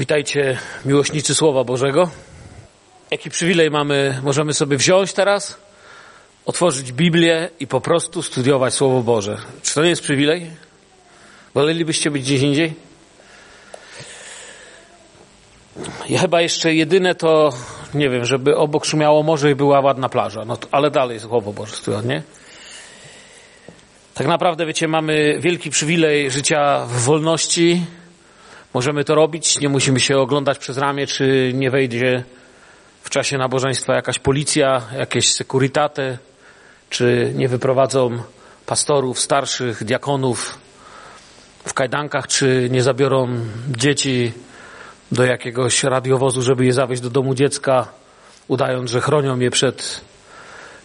Witajcie, miłośnicy Słowa Bożego. Jaki przywilej mamy, możemy sobie wziąć teraz, otworzyć Biblię i po prostu studiować Słowo Boże. Czy to nie jest przywilej? Wolelibyście być gdzieś indziej? Ja chyba jeszcze jedyne to, nie wiem, żeby obok szumiało morze i była ładna plaża. No, to, ale dalej Słowo Boże studiować, nie? Tak naprawdę, wiecie, mamy wielki przywilej życia w wolności, Możemy to robić, nie musimy się oglądać przez ramię, czy nie wejdzie w czasie nabożeństwa jakaś policja, jakieś sekuritate, czy nie wyprowadzą pastorów, starszych, diakonów w kajdankach, czy nie zabiorą dzieci do jakiegoś radiowozu, żeby je zawieźć do domu dziecka, udając, że chronią je przed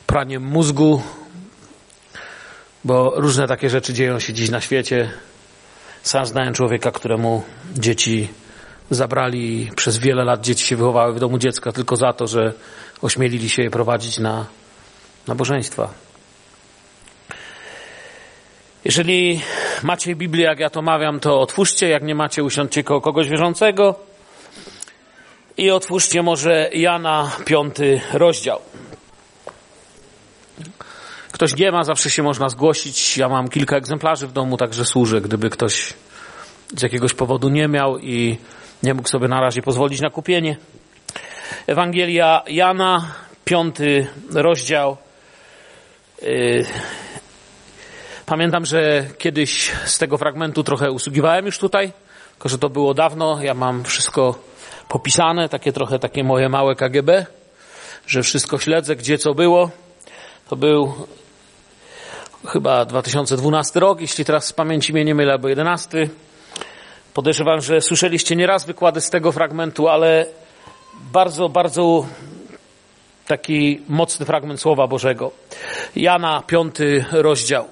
praniem mózgu, bo różne takie rzeczy dzieją się dziś na świecie. Sam znałem człowieka, któremu dzieci zabrali, przez wiele lat dzieci się wychowały w domu dziecka tylko za to, że ośmielili się je prowadzić na nabożeństwa. Jeżeli macie Biblię, jak ja to mawiam, to otwórzcie. Jak nie macie, usiądźcie koło kogoś wierzącego. I otwórzcie może Jana, piąty rozdział. Ktoś nie ma, zawsze się można zgłosić. Ja mam kilka egzemplarzy w domu, także służę, gdyby ktoś z jakiegoś powodu nie miał i nie mógł sobie na razie pozwolić na kupienie. Ewangelia Jana, piąty rozdział. Pamiętam, że kiedyś z tego fragmentu trochę usługiwałem już tutaj, tylko że to było dawno. Ja mam wszystko popisane, takie trochę takie moje małe KGB, że wszystko śledzę, gdzie co było. To był chyba 2012 rok, jeśli teraz z pamięci mnie nie mylę, albo 11. Podejrzewam, że słyszeliście nieraz wykłady z tego fragmentu, ale bardzo, bardzo taki mocny fragment Słowa Bożego. Jana, piąty rozdział.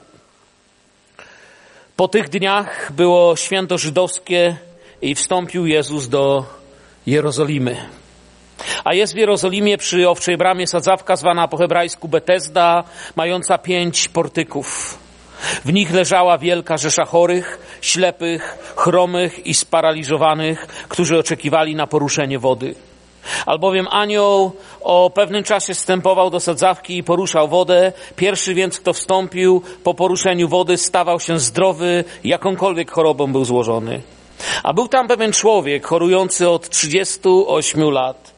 Po tych dniach było święto żydowskie i wstąpił Jezus do Jerozolimy. A jest w Jerozolimie przy Owczej Bramie sadzawka zwana po hebrajsku Betesda, mająca pięć portyków. W nich leżała wielka rzesza chorych, ślepych, chromych i sparaliżowanych, którzy oczekiwali na poruszenie wody. Albowiem anioł o pewnym czasie wstępował do sadzawki i poruszał wodę. Pierwszy więc, kto wstąpił po poruszeniu wody, stawał się zdrowy, jakąkolwiek chorobą był złożony. A był tam pewien człowiek chorujący od 38 lat.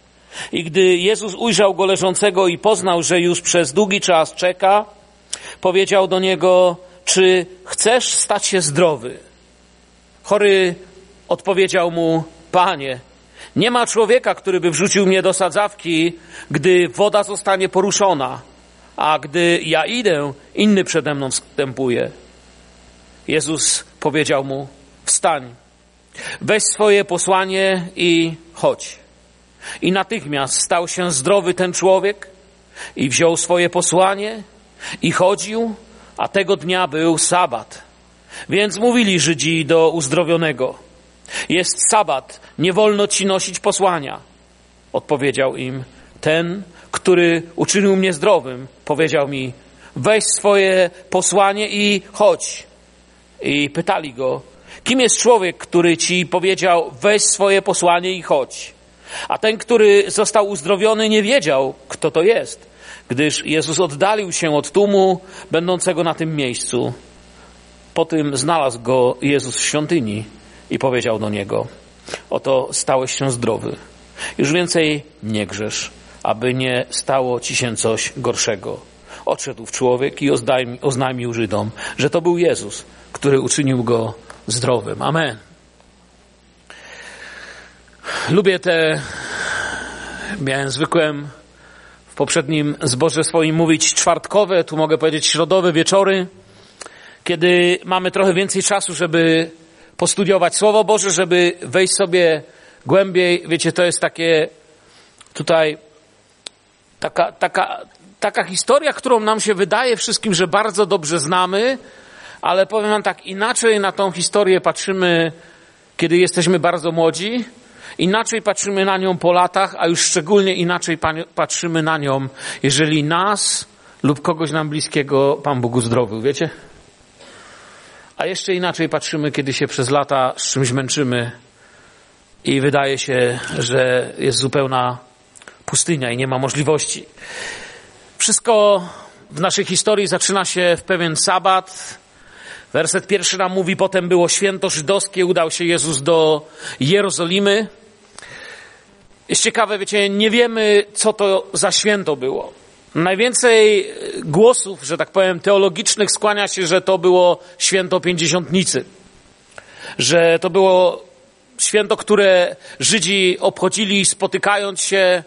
I gdy Jezus ujrzał go leżącego i poznał, że już przez długi czas czeka, powiedział do niego, czy chcesz stać się zdrowy? Chory odpowiedział mu, panie, nie ma człowieka, który by wrzucił mnie do sadzawki, gdy woda zostanie poruszona, a gdy ja idę, inny przede mną wstępuje. Jezus powiedział mu, wstań, weź swoje posłanie i chodź. I natychmiast stał się zdrowy ten człowiek i wziął swoje posłanie i chodził, a tego dnia był sabat. Więc mówili Żydzi do uzdrowionego, jest sabat, nie wolno ci nosić posłania. Odpowiedział im, ten, który uczynił mnie zdrowym, powiedział mi, weź swoje posłanie i chodź. I pytali go, kim jest człowiek, który ci powiedział, weź swoje posłanie i chodź. A ten, który został uzdrowiony, nie wiedział, kto to jest, gdyż Jezus oddalił się od tłumu będącego na tym miejscu. Po tym znalazł go Jezus w świątyni i powiedział do niego: Oto stałeś się zdrowy. Już więcej nie grzesz, aby nie stało ci się coś gorszego. Odszedł człowiek i oznajmił Żydom, że to był Jezus, który uczynił go zdrowym. Amen. Lubię te, miałem zwykłem w poprzednim zborze swoim mówić czwartkowe, tu mogę powiedzieć środowe wieczory, kiedy mamy trochę więcej czasu, żeby postudiować Słowo Boże, żeby wejść sobie głębiej. Wiecie, to jest takie tutaj taka, taka, taka historia, którą nam się wydaje wszystkim, że bardzo dobrze znamy, ale powiem wam tak, inaczej na tą historię patrzymy, kiedy jesteśmy bardzo młodzi, Inaczej patrzymy na nią po latach, a już szczególnie inaczej patrzymy na nią, jeżeli nas lub kogoś nam bliskiego Pan Bóg uzdrowił, wiecie? A jeszcze inaczej patrzymy, kiedy się przez lata z czymś męczymy i wydaje się, że jest zupełna pustynia i nie ma możliwości. Wszystko w naszej historii zaczyna się w pewien sabat. Werset pierwszy nam mówi, potem było święto żydowskie, udał się Jezus do Jerozolimy. Jest ciekawe, wiecie, nie wiemy, co to za święto było. Najwięcej głosów, że tak powiem, teologicznych skłania się, że to było święto pięćdziesiątnicy. Że to było święto, które Żydzi obchodzili spotykając się,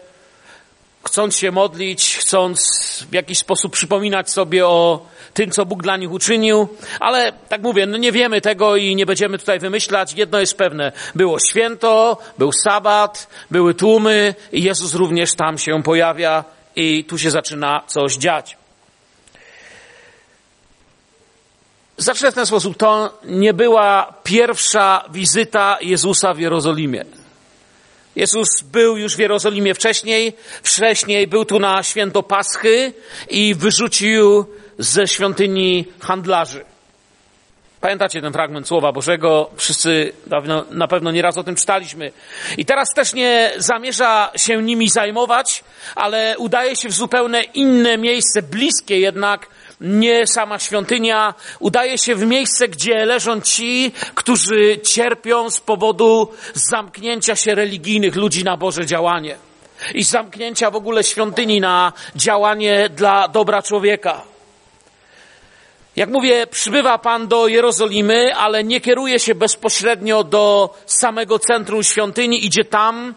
chcąc się modlić, chcąc w jakiś sposób przypominać sobie o tym, co Bóg dla nich uczynił, ale tak mówię, no nie wiemy tego i nie będziemy tutaj wymyślać. Jedno jest pewne. Było święto, był sabat, były tłumy i Jezus również tam się pojawia i tu się zaczyna coś dziać. Zacznę w ten sposób. To nie była pierwsza wizyta Jezusa w Jerozolimie. Jezus był już w Jerozolimie wcześniej, wcześniej był tu na święto Paschy i wyrzucił ze świątyni handlarzy. Pamiętacie ten fragment Słowa Bożego? Wszyscy na pewno nieraz o tym czytaliśmy. I teraz też nie zamierza się nimi zajmować, ale udaje się w zupełnie inne miejsce, bliskie jednak nie sama świątynia, udaje się w miejsce, gdzie leżą ci, którzy cierpią z powodu zamknięcia się religijnych ludzi na Boże działanie. I zamknięcia w ogóle świątyni na działanie dla dobra człowieka. Jak mówię, przybywa Pan do Jerozolimy, ale nie kieruje się bezpośrednio do samego centrum świątyni, idzie tam,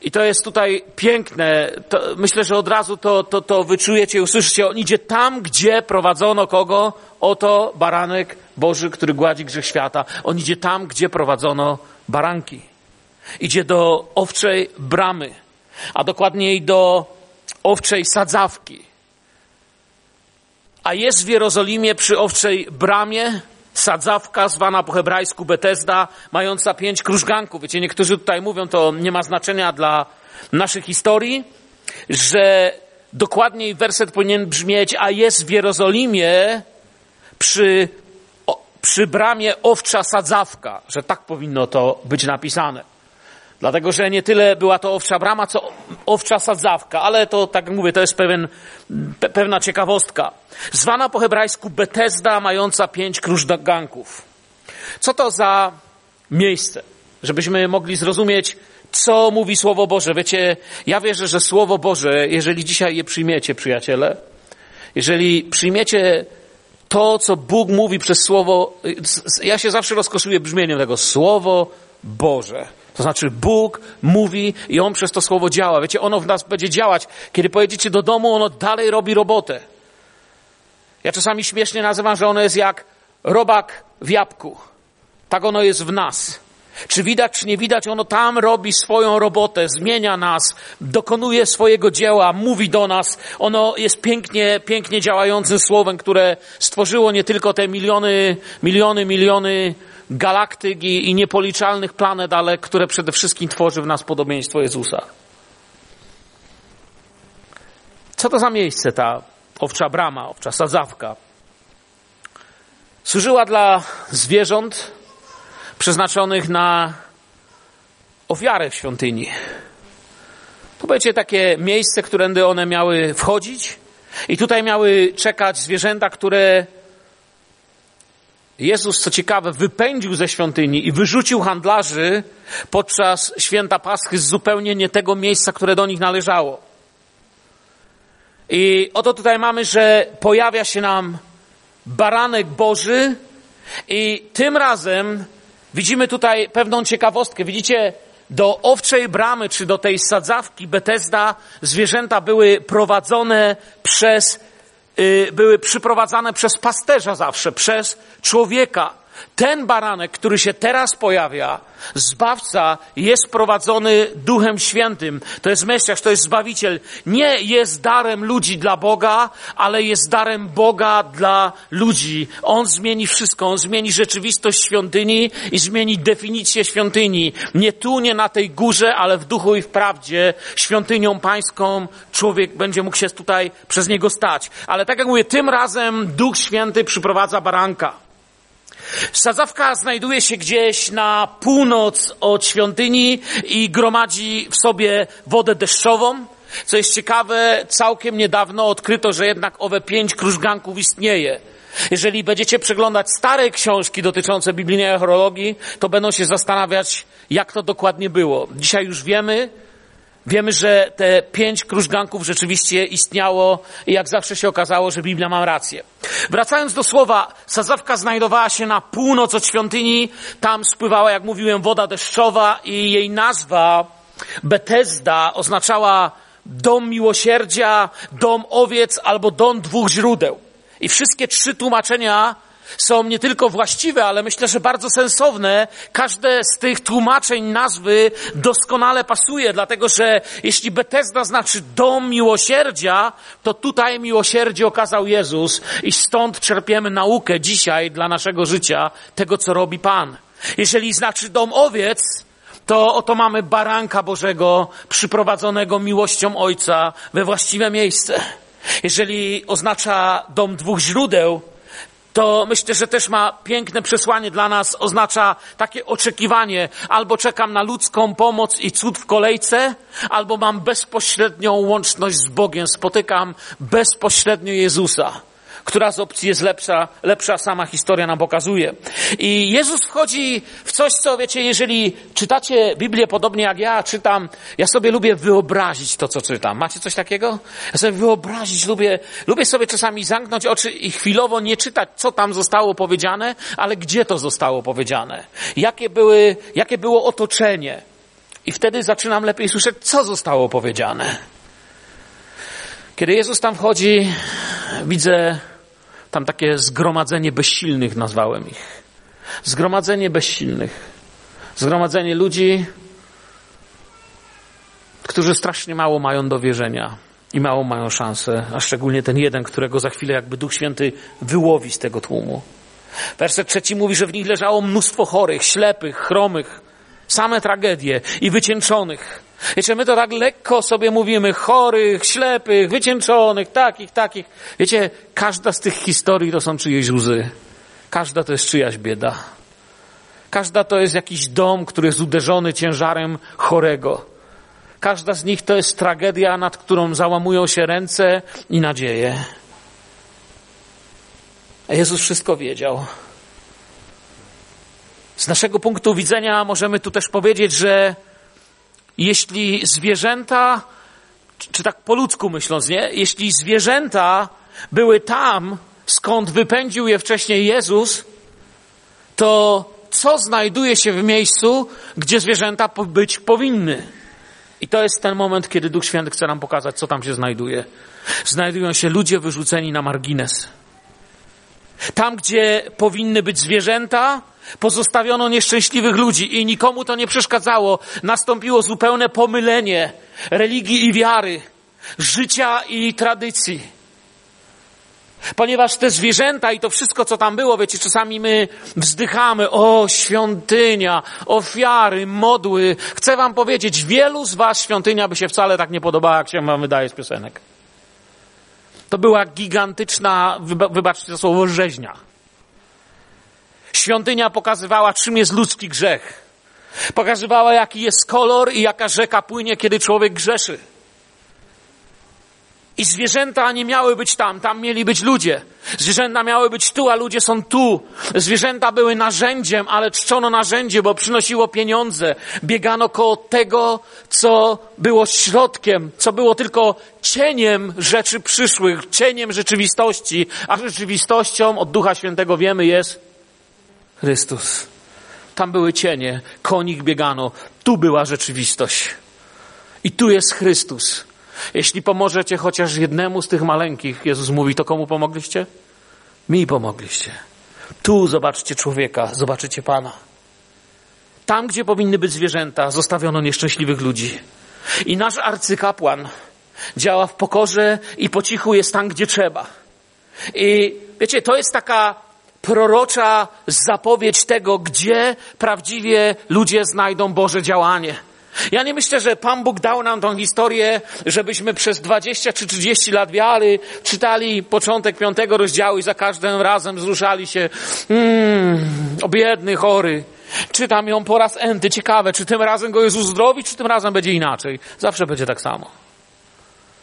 i to jest tutaj piękne. To, myślę, że od razu to, to, to wyczujecie usłyszycie. On idzie tam, gdzie prowadzono kogo? Oto baranek Boży, który gładzi grzech świata. On idzie tam, gdzie prowadzono baranki. Idzie do owczej bramy, a dokładniej do owczej sadzawki. A jest w Jerozolimie przy owczej bramie sadzawka zwana po hebrajsku Betesda, mająca pięć krużganków. Wiecie, niektórzy tutaj mówią, to nie ma znaczenia dla naszej historii, że dokładniej werset powinien brzmieć, a jest w Jerozolimie przy, o, przy bramie owcza sadzawka, że tak powinno to być napisane. Dlatego, że nie tyle była to owcza brama, co owcza sadzawka, ale to, tak mówię, to jest pewien, pe, pewna ciekawostka. Zwana po hebrajsku Betesda, mająca pięć krużganków. Co to za miejsce? Żebyśmy mogli zrozumieć, co mówi Słowo Boże. Wiecie, ja wierzę, że Słowo Boże, jeżeli dzisiaj je przyjmiecie, przyjaciele, jeżeli przyjmiecie to, co Bóg mówi przez Słowo, ja się zawsze rozkoszuję brzmieniem tego Słowo Boże. To znaczy Bóg mówi i On przez to słowo działa. Wiecie, ono w nas będzie działać. Kiedy pojedziecie do domu, ono dalej robi robotę. Ja czasami śmiesznie nazywam, że ono jest jak robak w jabłku. Tak ono jest w nas. Czy widać, czy nie widać, ono tam robi swoją robotę, zmienia nas, dokonuje swojego dzieła, mówi do nas. Ono jest pięknie, pięknie działającym słowem, które stworzyło nie tylko te miliony, miliony, miliony galaktyk i, i niepoliczalnych planet, ale które przede wszystkim tworzy w nas podobieństwo Jezusa. Co to za miejsce ta owcza brama, owcza sadzawka? Służyła dla zwierząt przeznaczonych na ofiarę w świątyni. To będzie takie miejsce, którędy one miały wchodzić i tutaj miały czekać zwierzęta, które Jezus, co ciekawe, wypędził ze świątyni i wyrzucił handlarzy podczas święta Paschy z zupełnie nie tego miejsca, które do nich należało. I oto tutaj mamy, że pojawia się nam baranek Boży i tym razem widzimy tutaj pewną ciekawostkę. Widzicie, do owczej bramy, czy do tej sadzawki Betesda zwierzęta były prowadzone przez były przyprowadzane przez pasterza zawsze, przez człowieka. Ten baranek, który się teraz pojawia, Zbawca, jest prowadzony Duchem Świętym. To jest Mesjasz, to jest Zbawiciel. Nie jest darem ludzi dla Boga, ale jest darem Boga dla ludzi. On zmieni wszystko. On zmieni rzeczywistość świątyni i zmieni definicję świątyni. Nie tu, nie na tej górze, ale w duchu i w prawdzie. Świątynią pańską człowiek będzie mógł się tutaj przez niego stać. Ale tak jak mówię, tym razem Duch Święty przyprowadza baranka. Sadzawka znajduje się gdzieś na północ od świątyni i gromadzi w sobie wodę deszczową. Co jest ciekawe, całkiem niedawno odkryto, że jednak owe pięć krużganków istnieje. Jeżeli będziecie przeglądać stare książki dotyczące biblijnej archeologii, to będą się zastanawiać, jak to dokładnie było. Dzisiaj już wiemy, wiemy, że te pięć krużganków rzeczywiście istniało i jak zawsze się okazało, że Biblia ma rację. Wracając do słowa, sadzawka znajdowała się na północ od świątyni, tam spływała, jak mówiłem, woda deszczowa i jej nazwa Betesda oznaczała dom miłosierdzia, dom owiec albo dom dwóch źródeł. I wszystkie trzy tłumaczenia są nie tylko właściwe, ale myślę, że bardzo sensowne. Każde z tych tłumaczeń nazwy doskonale pasuje, dlatego że jeśli Betesda znaczy dom miłosierdzia, to tutaj miłosierdzie okazał Jezus i stąd czerpiemy naukę dzisiaj dla naszego życia tego, co robi Pan. Jeżeli znaczy dom owiec, to oto mamy baranka Bożego przyprowadzonego miłością Ojca we właściwe miejsce. Jeżeli oznacza dom dwóch źródeł, to myślę, że też ma piękne przesłanie dla nas, oznacza takie oczekiwanie, albo czekam na ludzką pomoc i cud w kolejce, albo mam bezpośrednią łączność z Bogiem, spotykam bezpośrednio Jezusa która z opcji jest lepsza, lepsza sama historia nam pokazuje. I Jezus wchodzi w coś, co wiecie, jeżeli czytacie Biblię podobnie jak ja czytam, ja sobie lubię wyobrazić to, co czytam. Macie coś takiego? Ja sobie wyobrazić lubię, lubię sobie czasami zamknąć oczy i chwilowo nie czytać, co tam zostało powiedziane, ale gdzie to zostało powiedziane. Jakie były, jakie było otoczenie. I wtedy zaczynam lepiej słyszeć, co zostało powiedziane. Kiedy Jezus tam wchodzi, widzę tam takie zgromadzenie bezsilnych nazwałem ich. Zgromadzenie bezsilnych. Zgromadzenie ludzi, którzy strasznie mało mają do wierzenia i mało mają szansę, a szczególnie ten jeden, którego za chwilę jakby Duch Święty wyłowi z tego tłumu. Werset trzeci mówi, że w nich leżało mnóstwo chorych, ślepych, chromych, same tragedie i wycieńczonych. Wiecie, my to tak lekko sobie mówimy, chorych, ślepych, wycieńczonych, takich, takich. Wiecie, każda z tych historii to są czyjeś łzy. Każda to jest czyjaś bieda. Każda to jest jakiś dom, który jest uderzony ciężarem chorego. Każda z nich to jest tragedia, nad którą załamują się ręce i nadzieje. A Jezus wszystko wiedział. Z naszego punktu widzenia możemy tu też powiedzieć, że jeśli zwierzęta, czy tak po ludzku myśląc, nie? Jeśli zwierzęta były tam, skąd wypędził je wcześniej Jezus, to co znajduje się w miejscu, gdzie zwierzęta być powinny? I to jest ten moment, kiedy Duch Święty chce nam pokazać, co tam się znajduje. Znajdują się ludzie wyrzuceni na margines. Tam, gdzie powinny być zwierzęta, pozostawiono nieszczęśliwych ludzi i nikomu to nie przeszkadzało. Nastąpiło zupełne pomylenie religii i wiary, życia i tradycji. Ponieważ te zwierzęta i to wszystko, co tam było, wiecie, czasami my wzdychamy, o świątynia, ofiary, modły. Chcę wam powiedzieć, wielu z was świątynia by się wcale tak nie podobała, jak się wam wydaje z piosenek. To była gigantyczna, wybaczcie to słowo, rzeźnia. Świątynia pokazywała, czym jest ludzki grzech. Pokazywała, jaki jest kolor i jaka rzeka płynie, kiedy człowiek grzeszy. I zwierzęta nie miały być tam, tam mieli być ludzie. Zwierzęta miały być tu, a ludzie są tu. Zwierzęta były narzędziem, ale czczono narzędzie, bo przynosiło pieniądze. Biegano koło tego, co było środkiem, co było tylko cieniem rzeczy przyszłych, cieniem rzeczywistości, a rzeczywistością od Ducha Świętego wiemy jest Chrystus. Tam były cienie, konik biegano, tu była rzeczywistość. I tu jest Chrystus. Jeśli pomożecie chociaż jednemu z tych maleńkich, Jezus mówi, to komu pomogliście? Mi pomogliście. Tu zobaczcie człowieka, zobaczycie Pana. Tam, gdzie powinny być zwierzęta, zostawiono nieszczęśliwych ludzi. I nasz arcykapłan działa w pokorze i po cichu jest tam, gdzie trzeba. I wiecie, to jest taka prorocza zapowiedź tego, gdzie prawdziwie ludzie znajdą Boże działanie. Ja nie myślę, że Pan Bóg dał nam tą historię, żebyśmy przez 20 czy 30 lat wiary czytali początek piątego rozdziału i za każdym razem wzruszali się, mmm, o biedny, chory. Czytam ją po raz enty, ciekawe, czy tym razem go Jezus uzdrowi, czy tym razem będzie inaczej. Zawsze będzie tak samo.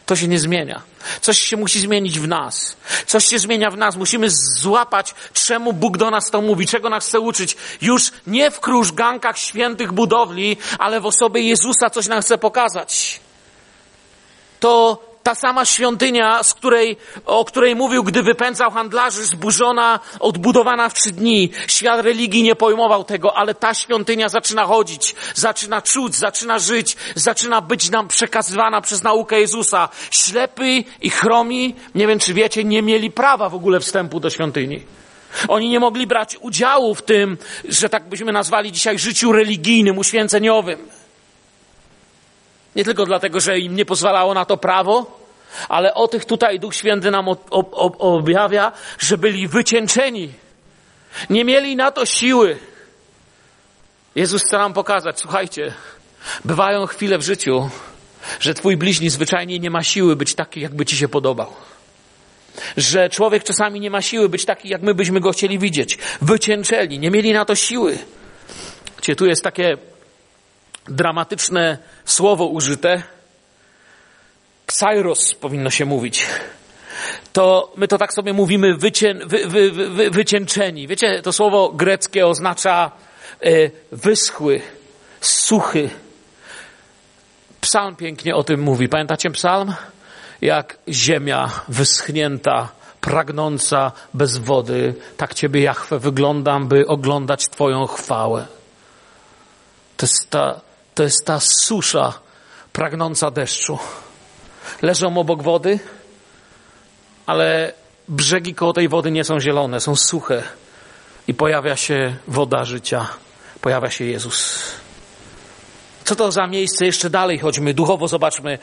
To się nie zmienia. Coś się musi zmienić w nas. Coś się zmienia w nas. Musimy złapać, czemu Bóg do nas to mówi, czego nas chce uczyć. Już nie w krużgankach świętych budowli, ale w osobie Jezusa coś nam chce pokazać. To ta sama świątynia, z której, o której mówił, gdy wypędzał handlarzy, zburzona, odbudowana w trzy dni. Świat religii nie pojmował tego, ale ta świątynia zaczyna chodzić, zaczyna czuć, zaczyna żyć, zaczyna być nam przekazywana przez naukę Jezusa. Ślepy i chromi, nie wiem czy wiecie, nie mieli prawa w ogóle wstępu do świątyni. Oni nie mogli brać udziału w tym, że tak byśmy nazwali dzisiaj życiu religijnym, uświęceniowym. Nie tylko dlatego, że im nie pozwalało na to prawo, ale o tych tutaj Duch Święty nam objawia, że byli wycieńczeni. Nie mieli na to siły. Jezus chce nam pokazać, słuchajcie, bywają chwile w życiu, że twój bliźni zwyczajnie nie ma siły być taki, jakby ci się podobał. Że człowiek czasami nie ma siły być taki, jak my byśmy go chcieli widzieć. Wycięczeli, nie mieli na to siły. Gdzie tu jest takie dramatyczne słowo użyte, ksairos powinno się mówić, to my to tak sobie mówimy wycię, wy, wy, wy. Wiecie, to słowo greckie oznacza y, wyschły, suchy. Psalm pięknie o tym mówi. Pamiętacie psalm? Jak ziemia wyschnięta, pragnąca bez wody, tak Ciebie, Jachwę, wyglądam, by oglądać Twoją chwałę. To jest ta, to jest ta susza pragnąca deszczu. Leżą obok wody, ale brzegi koło tej wody nie są zielone, są suche. I pojawia się woda życia, pojawia się Jezus. Co to za miejsce? Jeszcze dalej chodźmy, duchowo zobaczmy.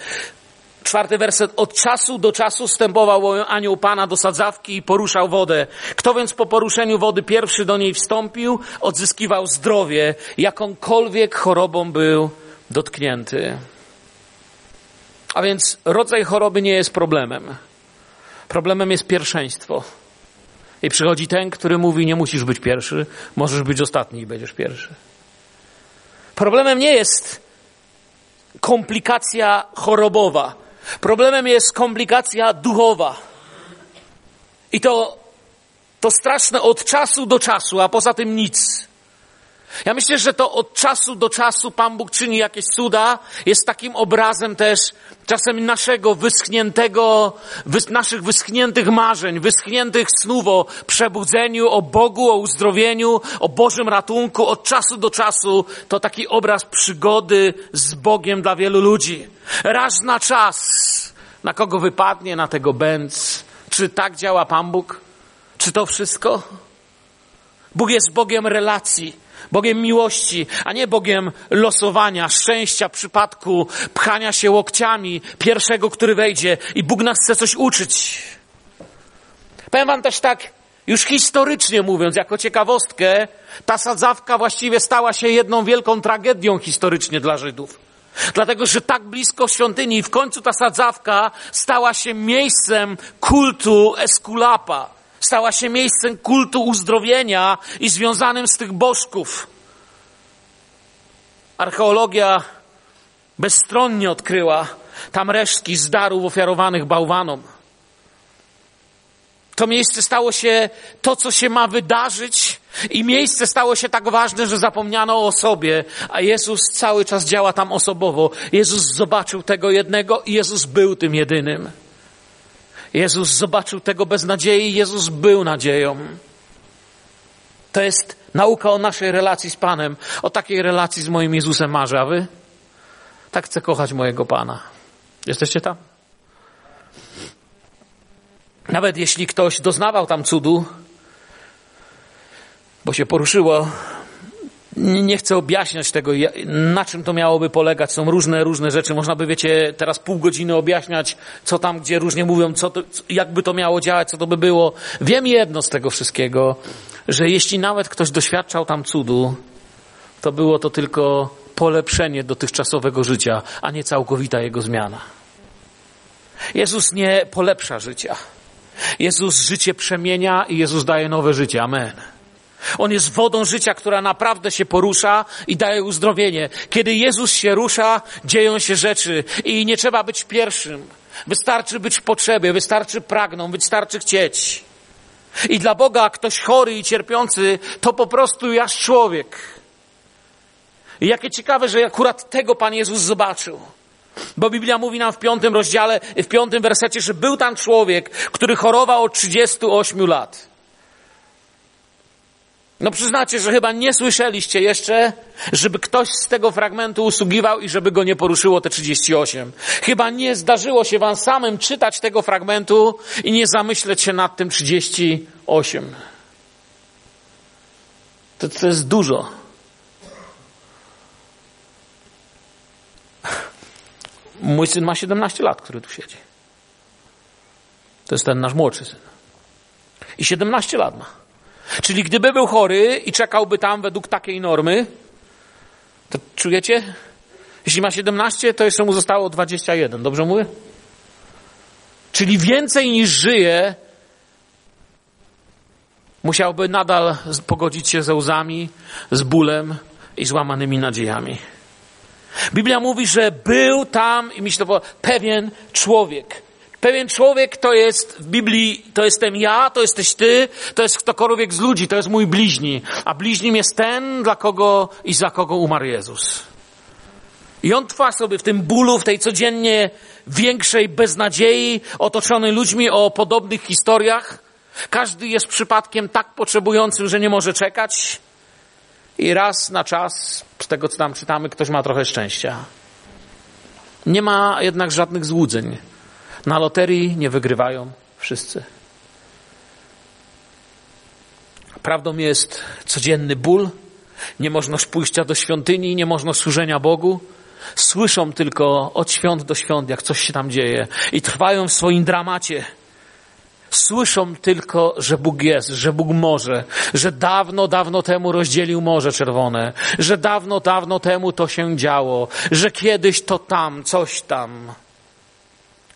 Czwarty werset. Od czasu do czasu stępował anioł Pana do sadzawki i poruszał wodę. Kto więc po poruszeniu wody pierwszy do niej wstąpił, odzyskiwał zdrowie, jakąkolwiek chorobą był dotknięty. A więc rodzaj choroby nie jest problemem. Problemem jest pierwszeństwo. I przychodzi ten, który mówi: Nie musisz być pierwszy, możesz być ostatni i będziesz pierwszy. Problemem nie jest komplikacja chorobowa. Problemem jest komplikacja duchowa. I to, to straszne od czasu do czasu, a poza tym nic. Ja myślę, że to od czasu do czasu Pan Bóg czyni jakieś cuda, jest takim obrazem też czasem naszego wyschniętego, wys, naszych wyschniętych marzeń, wyschniętych snów o przebudzeniu, o Bogu, o uzdrowieniu, o Bożym ratunku. Od czasu do czasu to taki obraz przygody z Bogiem dla wielu ludzi. Raz na czas, na kogo wypadnie, na tego bęc. Czy tak działa Pan Bóg? Czy to wszystko? Bóg jest Bogiem relacji. Bogiem miłości, a nie Bogiem losowania, szczęścia, przypadku, pchania się łokciami pierwszego, który wejdzie i Bóg nas chce coś uczyć. Powiem wam też tak, już historycznie mówiąc, jako ciekawostkę, ta sadzawka właściwie stała się jedną wielką tragedią historycznie dla Żydów. Dlatego, że tak blisko świątyni i w końcu ta sadzawka stała się miejscem kultu Eskulapa stała się miejscem kultu uzdrowienia i związanym z tych bożków. Archeologia bezstronnie odkryła tam resztki z darów ofiarowanych bałwanom. To miejsce stało się to, co się ma wydarzyć, i miejsce stało się tak ważne, że zapomniano o sobie, a Jezus cały czas działa tam osobowo. Jezus zobaczył tego jednego i Jezus był tym jedynym. Jezus zobaczył tego bez nadziei, Jezus był nadzieją. To jest nauka o naszej relacji z Panem. O takiej relacji z moim Jezusem marzę, a wy? Tak chcę kochać mojego Pana. Jesteście tam? Nawet jeśli ktoś doznawał tam cudu, bo się poruszyło nie chcę objaśniać tego, na czym to miałoby polegać. Są różne, różne rzeczy. Można by, wiecie, teraz pół godziny objaśniać, co tam, gdzie różnie mówią, co to, jakby to miało działać, co to by było. Wiem jedno z tego wszystkiego, że jeśli nawet ktoś doświadczał tam cudu, to było to tylko polepszenie dotychczasowego życia, a nie całkowita jego zmiana. Jezus nie polepsza życia. Jezus życie przemienia i Jezus daje nowe życie. Amen. On jest wodą życia, która naprawdę się porusza i daje uzdrowienie. Kiedy Jezus się rusza, dzieją się rzeczy i nie trzeba być pierwszym. Wystarczy być w potrzebie, wystarczy pragnąć, wystarczy chcieć. I dla Boga ktoś chory i cierpiący to po prostu jaś człowiek. I jakie ciekawe, że akurat tego Pan Jezus zobaczył. Bo Biblia mówi nam w piątym rozdziale, w piątym wersecie, że był tam człowiek, który chorował od 38 lat. No przyznacie, że chyba nie słyszeliście jeszcze, żeby ktoś z tego fragmentu usługiwał i żeby go nie poruszyło te 38. Chyba nie zdarzyło się wam samym czytać tego fragmentu i nie zamyśleć się nad tym 38. To, to jest dużo. Mój syn ma 17 lat, który tu siedzi. To jest ten nasz młodszy syn. I 17 lat ma. Czyli gdyby był chory i czekałby tam według takiej normy, to czujecie? Jeśli ma 17, to jeszcze mu zostało 21. Dobrze mówię? Czyli więcej niż żyje, musiałby nadal pogodzić się ze łzami, z bólem i złamanymi nadziejami. Biblia mówi, że był tam, i myślę, to pewien człowiek. Pewien człowiek to jest w Biblii, to jestem ja, to jesteś ty, to jest ktokolwiek z ludzi, to jest mój bliźni. A bliźnim jest ten, dla kogo i za kogo umarł Jezus. I on trwa sobie w tym bólu, w tej codziennie większej beznadziei, otoczony ludźmi o podobnych historiach. Każdy jest przypadkiem tak potrzebującym, że nie może czekać. I raz na czas, z tego co tam czytamy, ktoś ma trochę szczęścia. Nie ma jednak żadnych złudzeń. Na loterii nie wygrywają wszyscy. Prawdą jest codzienny ból, niemożność pójścia do świątyni, niemożność służenia Bogu. Słyszą tylko od świąt do świąt, jak coś się tam dzieje i trwają w swoim dramacie Słyszą tylko, że Bóg jest, że Bóg może, że dawno, dawno temu rozdzielił Morze Czerwone, że dawno, dawno temu to się działo, że kiedyś to tam, coś tam.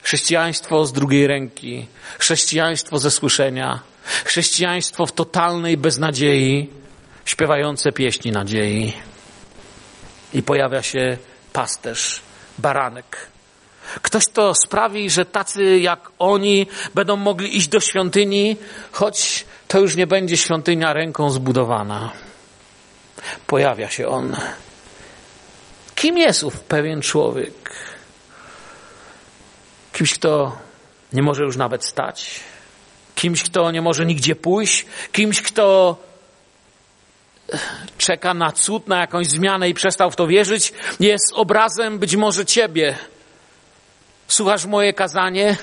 Chrześcijaństwo z drugiej ręki, chrześcijaństwo ze słyszenia, chrześcijaństwo w totalnej beznadziei, śpiewające pieśni nadziei. I pojawia się pasterz, baranek, Ktoś to sprawi, że tacy jak oni będą mogli iść do świątyni, choć to już nie będzie świątynia ręką zbudowana. Pojawia się on. Kim jest ów pewien człowiek? Kimś, kto nie może już nawet stać, kimś, kto nie może nigdzie pójść, kimś, kto czeka na cud, na jakąś zmianę i przestał w to wierzyć, jest obrazem być może ciebie, Słuchasz moje kazanie,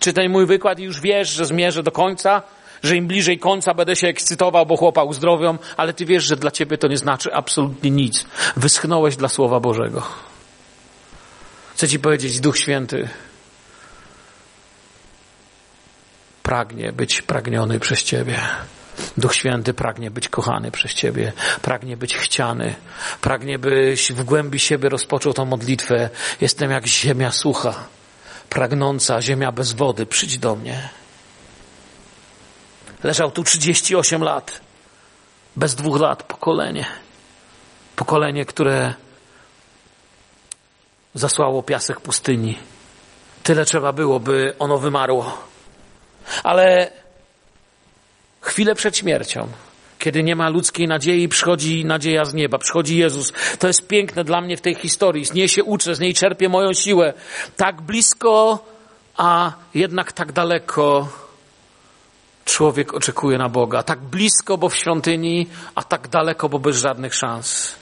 czy ten mój wykład i już wiesz, że zmierzę do końca, że im bliżej końca będę się ekscytował, bo chłopa uzdrowią, ale ty wiesz, że dla ciebie to nie znaczy absolutnie nic. Wyschnąłeś dla Słowa Bożego. Chcę ci powiedzieć, Duch Święty pragnie być pragniony przez ciebie. Duch Święty pragnie być kochany przez Ciebie, pragnie być chciany, pragnie byś w głębi siebie rozpoczął tą modlitwę. Jestem jak ziemia sucha, pragnąca, ziemia bez wody, przyjdź do mnie. Leżał tu 38 lat, bez dwóch lat, pokolenie. Pokolenie, które zasłało piasek pustyni. Tyle trzeba było, by ono wymarło. Ale chwilę przed śmiercią, kiedy nie ma ludzkiej nadziei, przychodzi nadzieja z nieba, przychodzi Jezus. To jest piękne dla mnie w tej historii. Z niej się uczę, z niej czerpię moją siłę. Tak blisko, a jednak tak daleko człowiek oczekuje na Boga. Tak blisko, bo w świątyni, a tak daleko, bo bez żadnych szans.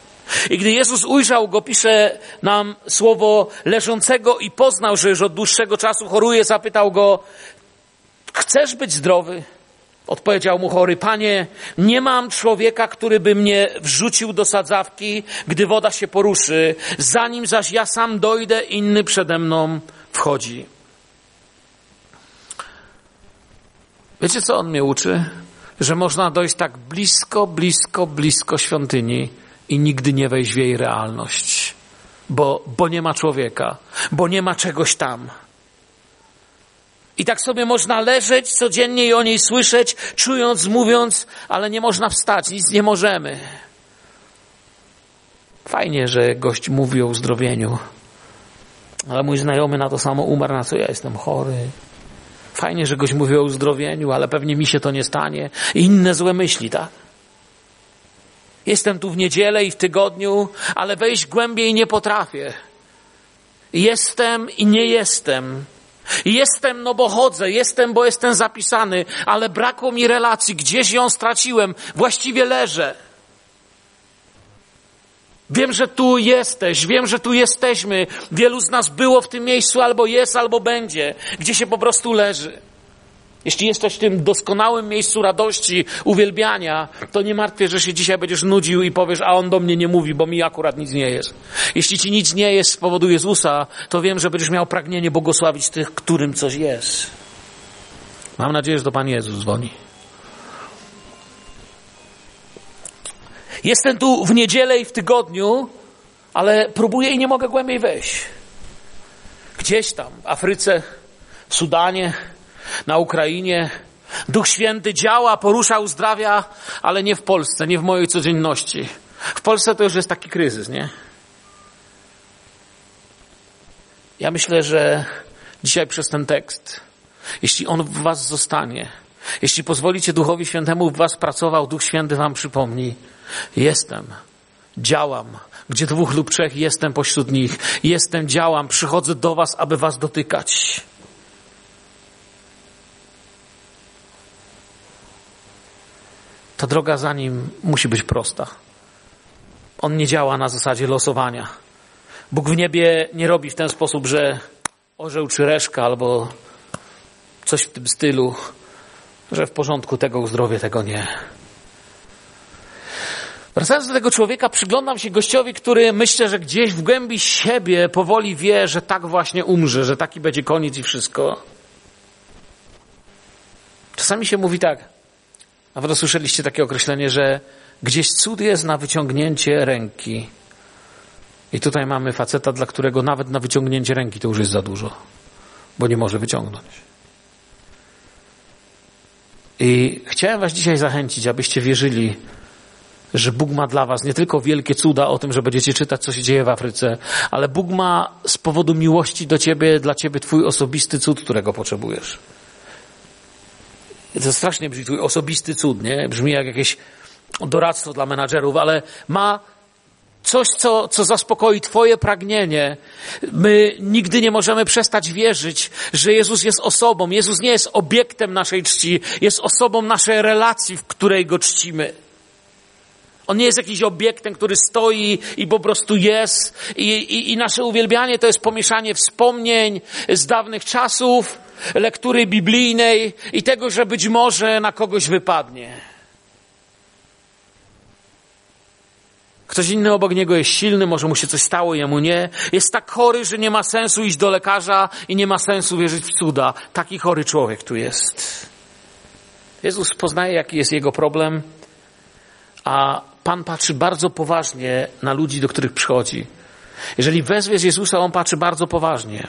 I gdy Jezus ujrzał go, pisze nam słowo leżącego i poznał, że już od dłuższego czasu choruje, zapytał go, chcesz być zdrowy? Odpowiedział mu chory, panie, nie mam człowieka, który by mnie wrzucił do sadzawki, gdy woda się poruszy. Zanim zaś ja sam dojdę, inny przede mną wchodzi. Wiecie, co on mnie uczy? Że można dojść tak blisko, blisko, blisko świątyni i nigdy nie wejść w jej realność, bo, bo nie ma człowieka, bo nie ma czegoś tam. I tak sobie można leżeć codziennie i o niej słyszeć, czując, mówiąc, ale nie można wstać, nic nie możemy. Fajnie, że gość mówi o uzdrowieniu, ale mój znajomy na to samo umarł, na co ja jestem chory. Fajnie, że gość mówi o uzdrowieniu, ale pewnie mi się to nie stanie. I inne złe myśli, tak? Jestem tu w niedzielę i w tygodniu, ale wejść głębiej nie potrafię. Jestem i nie jestem. Jestem, no bo chodzę, jestem, bo jestem zapisany, ale brakło mi relacji, gdzieś ją straciłem, właściwie leżę. Wiem, że tu jesteś, wiem, że tu jesteśmy. Wielu z nas było w tym miejscu, albo jest, albo będzie, gdzie się po prostu leży. Jeśli jesteś w tym doskonałym miejscu radości, uwielbiania, to nie martwię, że się dzisiaj będziesz nudził i powiesz, a on do mnie nie mówi, bo mi akurat nic nie jest. Jeśli ci nic nie jest z powodu Jezusa, to wiem, że będziesz miał pragnienie błogosławić tych, którym coś jest. Mam nadzieję, że to Pan Jezus dzwoni. Jestem tu w niedzielę i w tygodniu, ale próbuję i nie mogę głębiej wejść. Gdzieś tam, w Afryce, w Sudanie, na Ukrainie. Duch Święty działa, porusza, uzdrawia, ale nie w Polsce, nie w mojej codzienności. W Polsce to już jest taki kryzys, nie? Ja myślę, że dzisiaj przez ten tekst, jeśli on w was zostanie, jeśli pozwolicie Duchowi Świętemu w was pracował, Duch Święty wam przypomni, jestem, działam, gdzie dwóch lub trzech jestem pośród nich, jestem, działam, przychodzę do was, aby was dotykać. Ta droga za nim musi być prosta. On nie działa na zasadzie losowania. Bóg w niebie nie robi w ten sposób, że orzeł czy reszka albo coś w tym stylu, że w porządku tego uzdrowie, tego nie. Wracając do tego człowieka, przyglądam się gościowi, który myślę, że gdzieś w głębi siebie powoli wie, że tak właśnie umrze, że taki będzie koniec i wszystko. Czasami się mówi tak, a wy słyszeliście takie określenie, że gdzieś cud jest na wyciągnięcie ręki. I tutaj mamy faceta, dla którego nawet na wyciągnięcie ręki to już jest za dużo, bo nie może wyciągnąć. I chciałem Was dzisiaj zachęcić, abyście wierzyli, że Bóg ma dla Was nie tylko wielkie cuda o tym, że będziecie czytać, co się dzieje w Afryce, ale Bóg ma z powodu miłości do Ciebie, dla Ciebie Twój osobisty cud, którego potrzebujesz. To strasznie brzmi, twój osobisty cud, nie? Brzmi jak jakieś doradztwo dla menadżerów, ale ma coś, co, co zaspokoi Twoje pragnienie. My nigdy nie możemy przestać wierzyć, że Jezus jest osobą. Jezus nie jest obiektem naszej czci, jest osobą naszej relacji, w której Go czcimy. On nie jest jakiś obiektem, który stoi i po prostu jest. I, i, I, nasze uwielbianie to jest pomieszanie wspomnień z dawnych czasów, lektury biblijnej i tego, że być może na kogoś wypadnie. Ktoś inny obok niego jest silny, może mu się coś stało, jemu nie. Jest tak chory, że nie ma sensu iść do lekarza i nie ma sensu wierzyć w cuda. Taki chory człowiek tu jest. Jezus poznaje, jaki jest jego problem, a Pan patrzy bardzo poważnie na ludzi, do których przychodzi. Jeżeli wezwiesz Jezusa, On patrzy bardzo poważnie.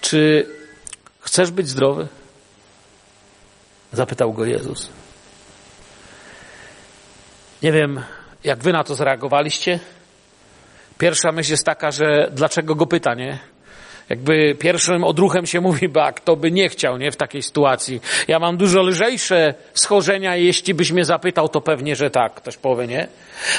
Czy chcesz być zdrowy? Zapytał go Jezus. Nie wiem, jak wy na to zareagowaliście. Pierwsza myśl jest taka, że dlaczego go pyta, nie? Jakby pierwszym odruchem się mówi, ba, kto by nie chciał, nie, w takiej sytuacji. Ja mam dużo lżejsze schorzenia i jeśli byś mnie zapytał, to pewnie, że tak, ktoś powie, nie?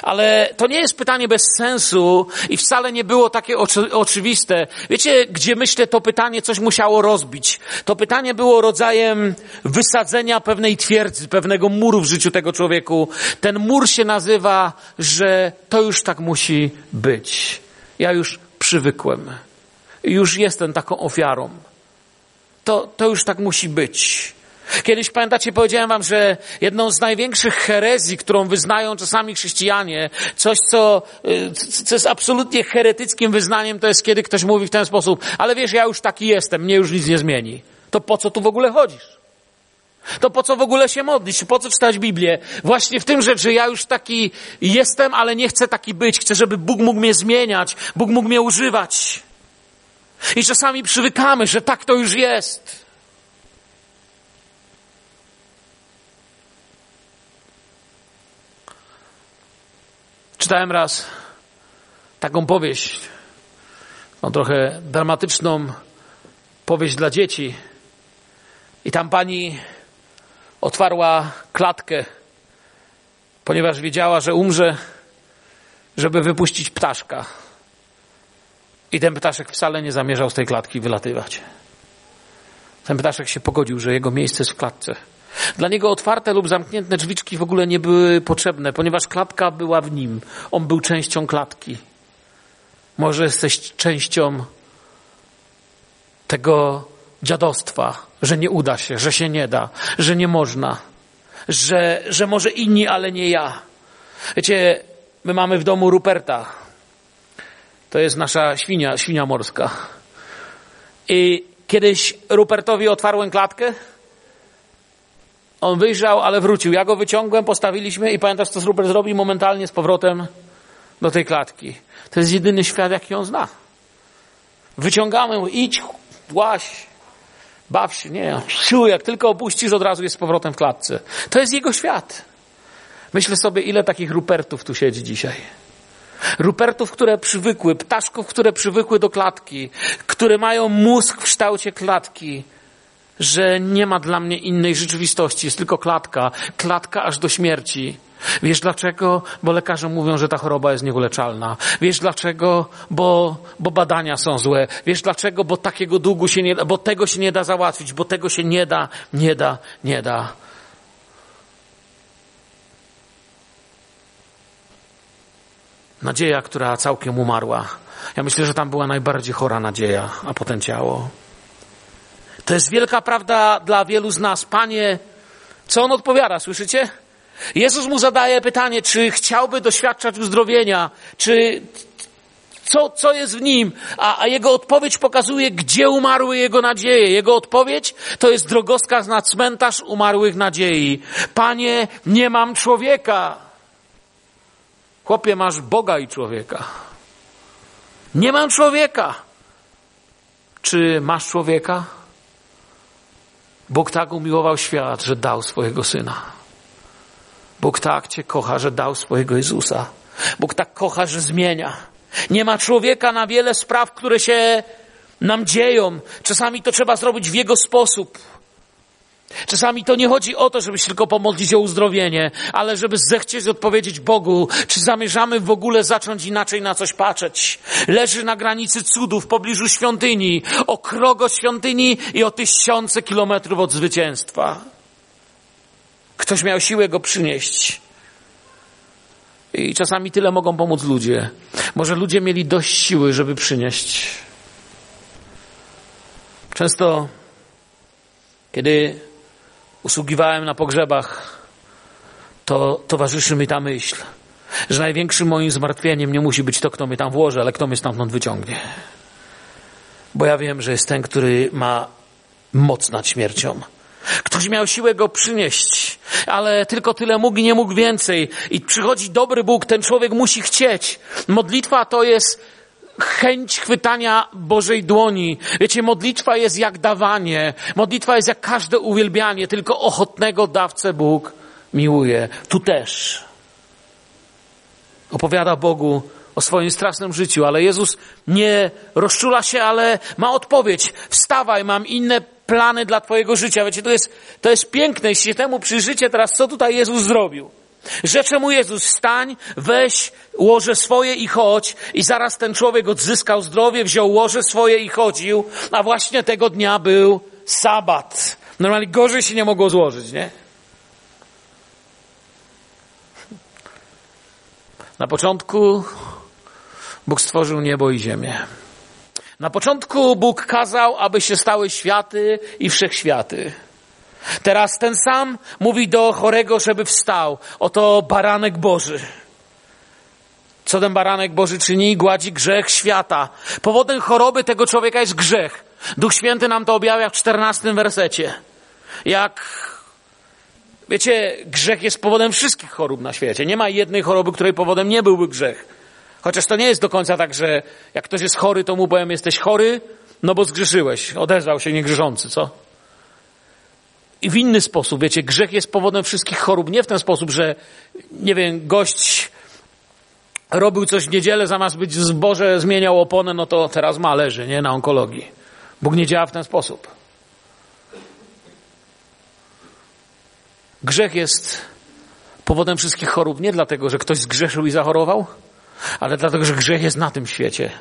Ale to nie jest pytanie bez sensu i wcale nie było takie oczy, oczywiste. Wiecie, gdzie myślę, to pytanie coś musiało rozbić. To pytanie było rodzajem wysadzenia pewnej twierdzy, pewnego muru w życiu tego człowieku. Ten mur się nazywa, że to już tak musi być. Ja już przywykłem już jestem taką ofiarą. To, to już tak musi być. Kiedyś pamiętacie, powiedziałem wam, że jedną z największych herezji, którą wyznają czasami chrześcijanie, coś, co, y, co jest absolutnie heretyckim wyznaniem, to jest kiedy ktoś mówi w ten sposób, ale wiesz, ja już taki jestem, mnie już nic nie zmieni. To po co tu w ogóle chodzisz? To po co w ogóle się modlić? Po co czytać Biblię? Właśnie w tym rzecz, że ja już taki jestem, ale nie chcę taki być. Chcę, żeby Bóg mógł mnie zmieniać, Bóg mógł mnie używać. I czasami przywykamy, że tak to już jest. Czytałem raz taką powieść, tą trochę dramatyczną powieść dla dzieci. I tam pani otwarła klatkę, ponieważ wiedziała, że umrze, żeby wypuścić ptaszka. I ten ptaszek wcale nie zamierzał z tej klatki wylatywać. Ten ptaszek się pogodził, że jego miejsce jest w klatce. Dla niego otwarte lub zamknięte drzwiczki w ogóle nie były potrzebne, ponieważ klatka była w nim. On był częścią klatki. Może jesteś częścią tego dziadostwa, że nie uda się, że się nie da, że nie można, że, że może inni, ale nie ja. Wiecie, my mamy w domu Ruperta. To jest nasza świnia, świnia morska. I kiedyś Rupertowi otwarłem klatkę. On wyjrzał, ale wrócił. Ja go wyciągłem, postawiliśmy i pamiętasz, co Rupert zrobił momentalnie z powrotem do tej klatki. To jest jedyny świat, jaki on zna. Wyciągamy, idź, łaś, baw się, nie, siu, jak tylko opuścisz, od razu jest z powrotem w klatce. To jest jego świat. Myślę sobie, ile takich Rupertów tu siedzi dzisiaj. Rupertów, które przywykły, ptaszków, które przywykły do klatki, które mają mózg w kształcie klatki, że nie ma dla mnie innej rzeczywistości, jest tylko klatka, klatka aż do śmierci. Wiesz dlaczego? Bo lekarze mówią, że ta choroba jest nieuleczalna. Wiesz dlaczego? Bo, bo badania są złe. Wiesz dlaczego? Bo takiego długu się nie da, bo tego się nie da załatwić, bo tego się nie da, nie da, nie da. Nadzieja, która całkiem umarła. Ja myślę, że tam była najbardziej chora nadzieja, a potem ciało. To jest wielka prawda dla wielu z nas. Panie, co on odpowiada, słyszycie? Jezus mu zadaje pytanie, czy chciałby doświadczać uzdrowienia, czy co, co jest w nim, a, a jego odpowiedź pokazuje, gdzie umarły jego nadzieje. Jego odpowiedź to jest drogowskaz na cmentarz umarłych nadziei. Panie, nie mam człowieka. Chłopie, masz Boga i człowieka. Nie mam człowieka. Czy masz człowieka? Bóg tak umiłował świat, że dał swojego syna. Bóg tak Cię kocha, że dał swojego Jezusa. Bóg tak kocha, że zmienia. Nie ma człowieka na wiele spraw, które się nam dzieją. Czasami to trzeba zrobić w Jego sposób. Czasami to nie chodzi o to, żeby się tylko pomodlić o uzdrowienie, ale żeby zechcieć odpowiedzieć Bogu, czy zamierzamy w ogóle zacząć inaczej na coś patrzeć. Leży na granicy cudów w pobliżu świątyni, o krok świątyni i o tysiące kilometrów od zwycięstwa. Ktoś miał siłę go przynieść. I czasami tyle mogą pomóc ludzie. Może ludzie mieli dość siły, żeby przynieść. Często, kiedy usługiwałem na pogrzebach, to towarzyszy mi ta myśl, że największym moim zmartwieniem nie musi być to, kto mnie tam włoży, ale kto mnie stamtąd wyciągnie. Bo ja wiem, że jest ten, który ma moc nad śmiercią. Ktoś miał siłę go przynieść, ale tylko tyle mógł i nie mógł więcej. I przychodzi dobry Bóg, ten człowiek musi chcieć. Modlitwa to jest chęć chwytania Bożej dłoni. Wiecie, modlitwa jest jak dawanie. Modlitwa jest jak każde uwielbianie, tylko ochotnego dawcę Bóg miłuje. Tu też. Opowiada Bogu o swoim strasznym życiu, ale Jezus nie rozczula się, ale ma odpowiedź. Wstawaj, mam inne plany dla Twojego życia. Wiecie, to jest, to jest piękne, jeśli się temu przyjrzycie teraz, co tutaj Jezus zrobił. Rzecze mu Jezus, wstań, weź łoże swoje i chodź. I zaraz ten człowiek odzyskał zdrowie, wziął łoże swoje i chodził, a właśnie tego dnia był sabat. Normalnie gorzej się nie mogło złożyć, nie? Na początku Bóg stworzył niebo i ziemię. Na początku Bóg kazał, aby się stały światy i wszechświaty. Teraz ten sam mówi do chorego, żeby wstał. Oto baranek Boży. Co ten baranek Boży czyni? Gładzi grzech świata. Powodem choroby tego człowieka jest grzech. Duch Święty nam to objawia w czternastym wersecie. Jak Wiecie, grzech jest powodem wszystkich chorób na świecie. Nie ma jednej choroby, której powodem nie byłby grzech. Chociaż to nie jest do końca tak, że jak ktoś jest chory, to mu powiem, jesteś chory, no bo zgrzeszyłeś. Odezwał się niegrzeszący, co? I w inny sposób, wiecie, grzech jest powodem wszystkich chorób. Nie w ten sposób, że, nie wiem, gość robił coś w niedzielę, zamiast być zboże, zmieniał oponę, no to teraz ma, leży, nie, na onkologii. Bóg nie działa w ten sposób. Grzech jest powodem wszystkich chorób nie dlatego, że ktoś zgrzeszył i zachorował, ale dlatego, że grzech jest na tym świecie.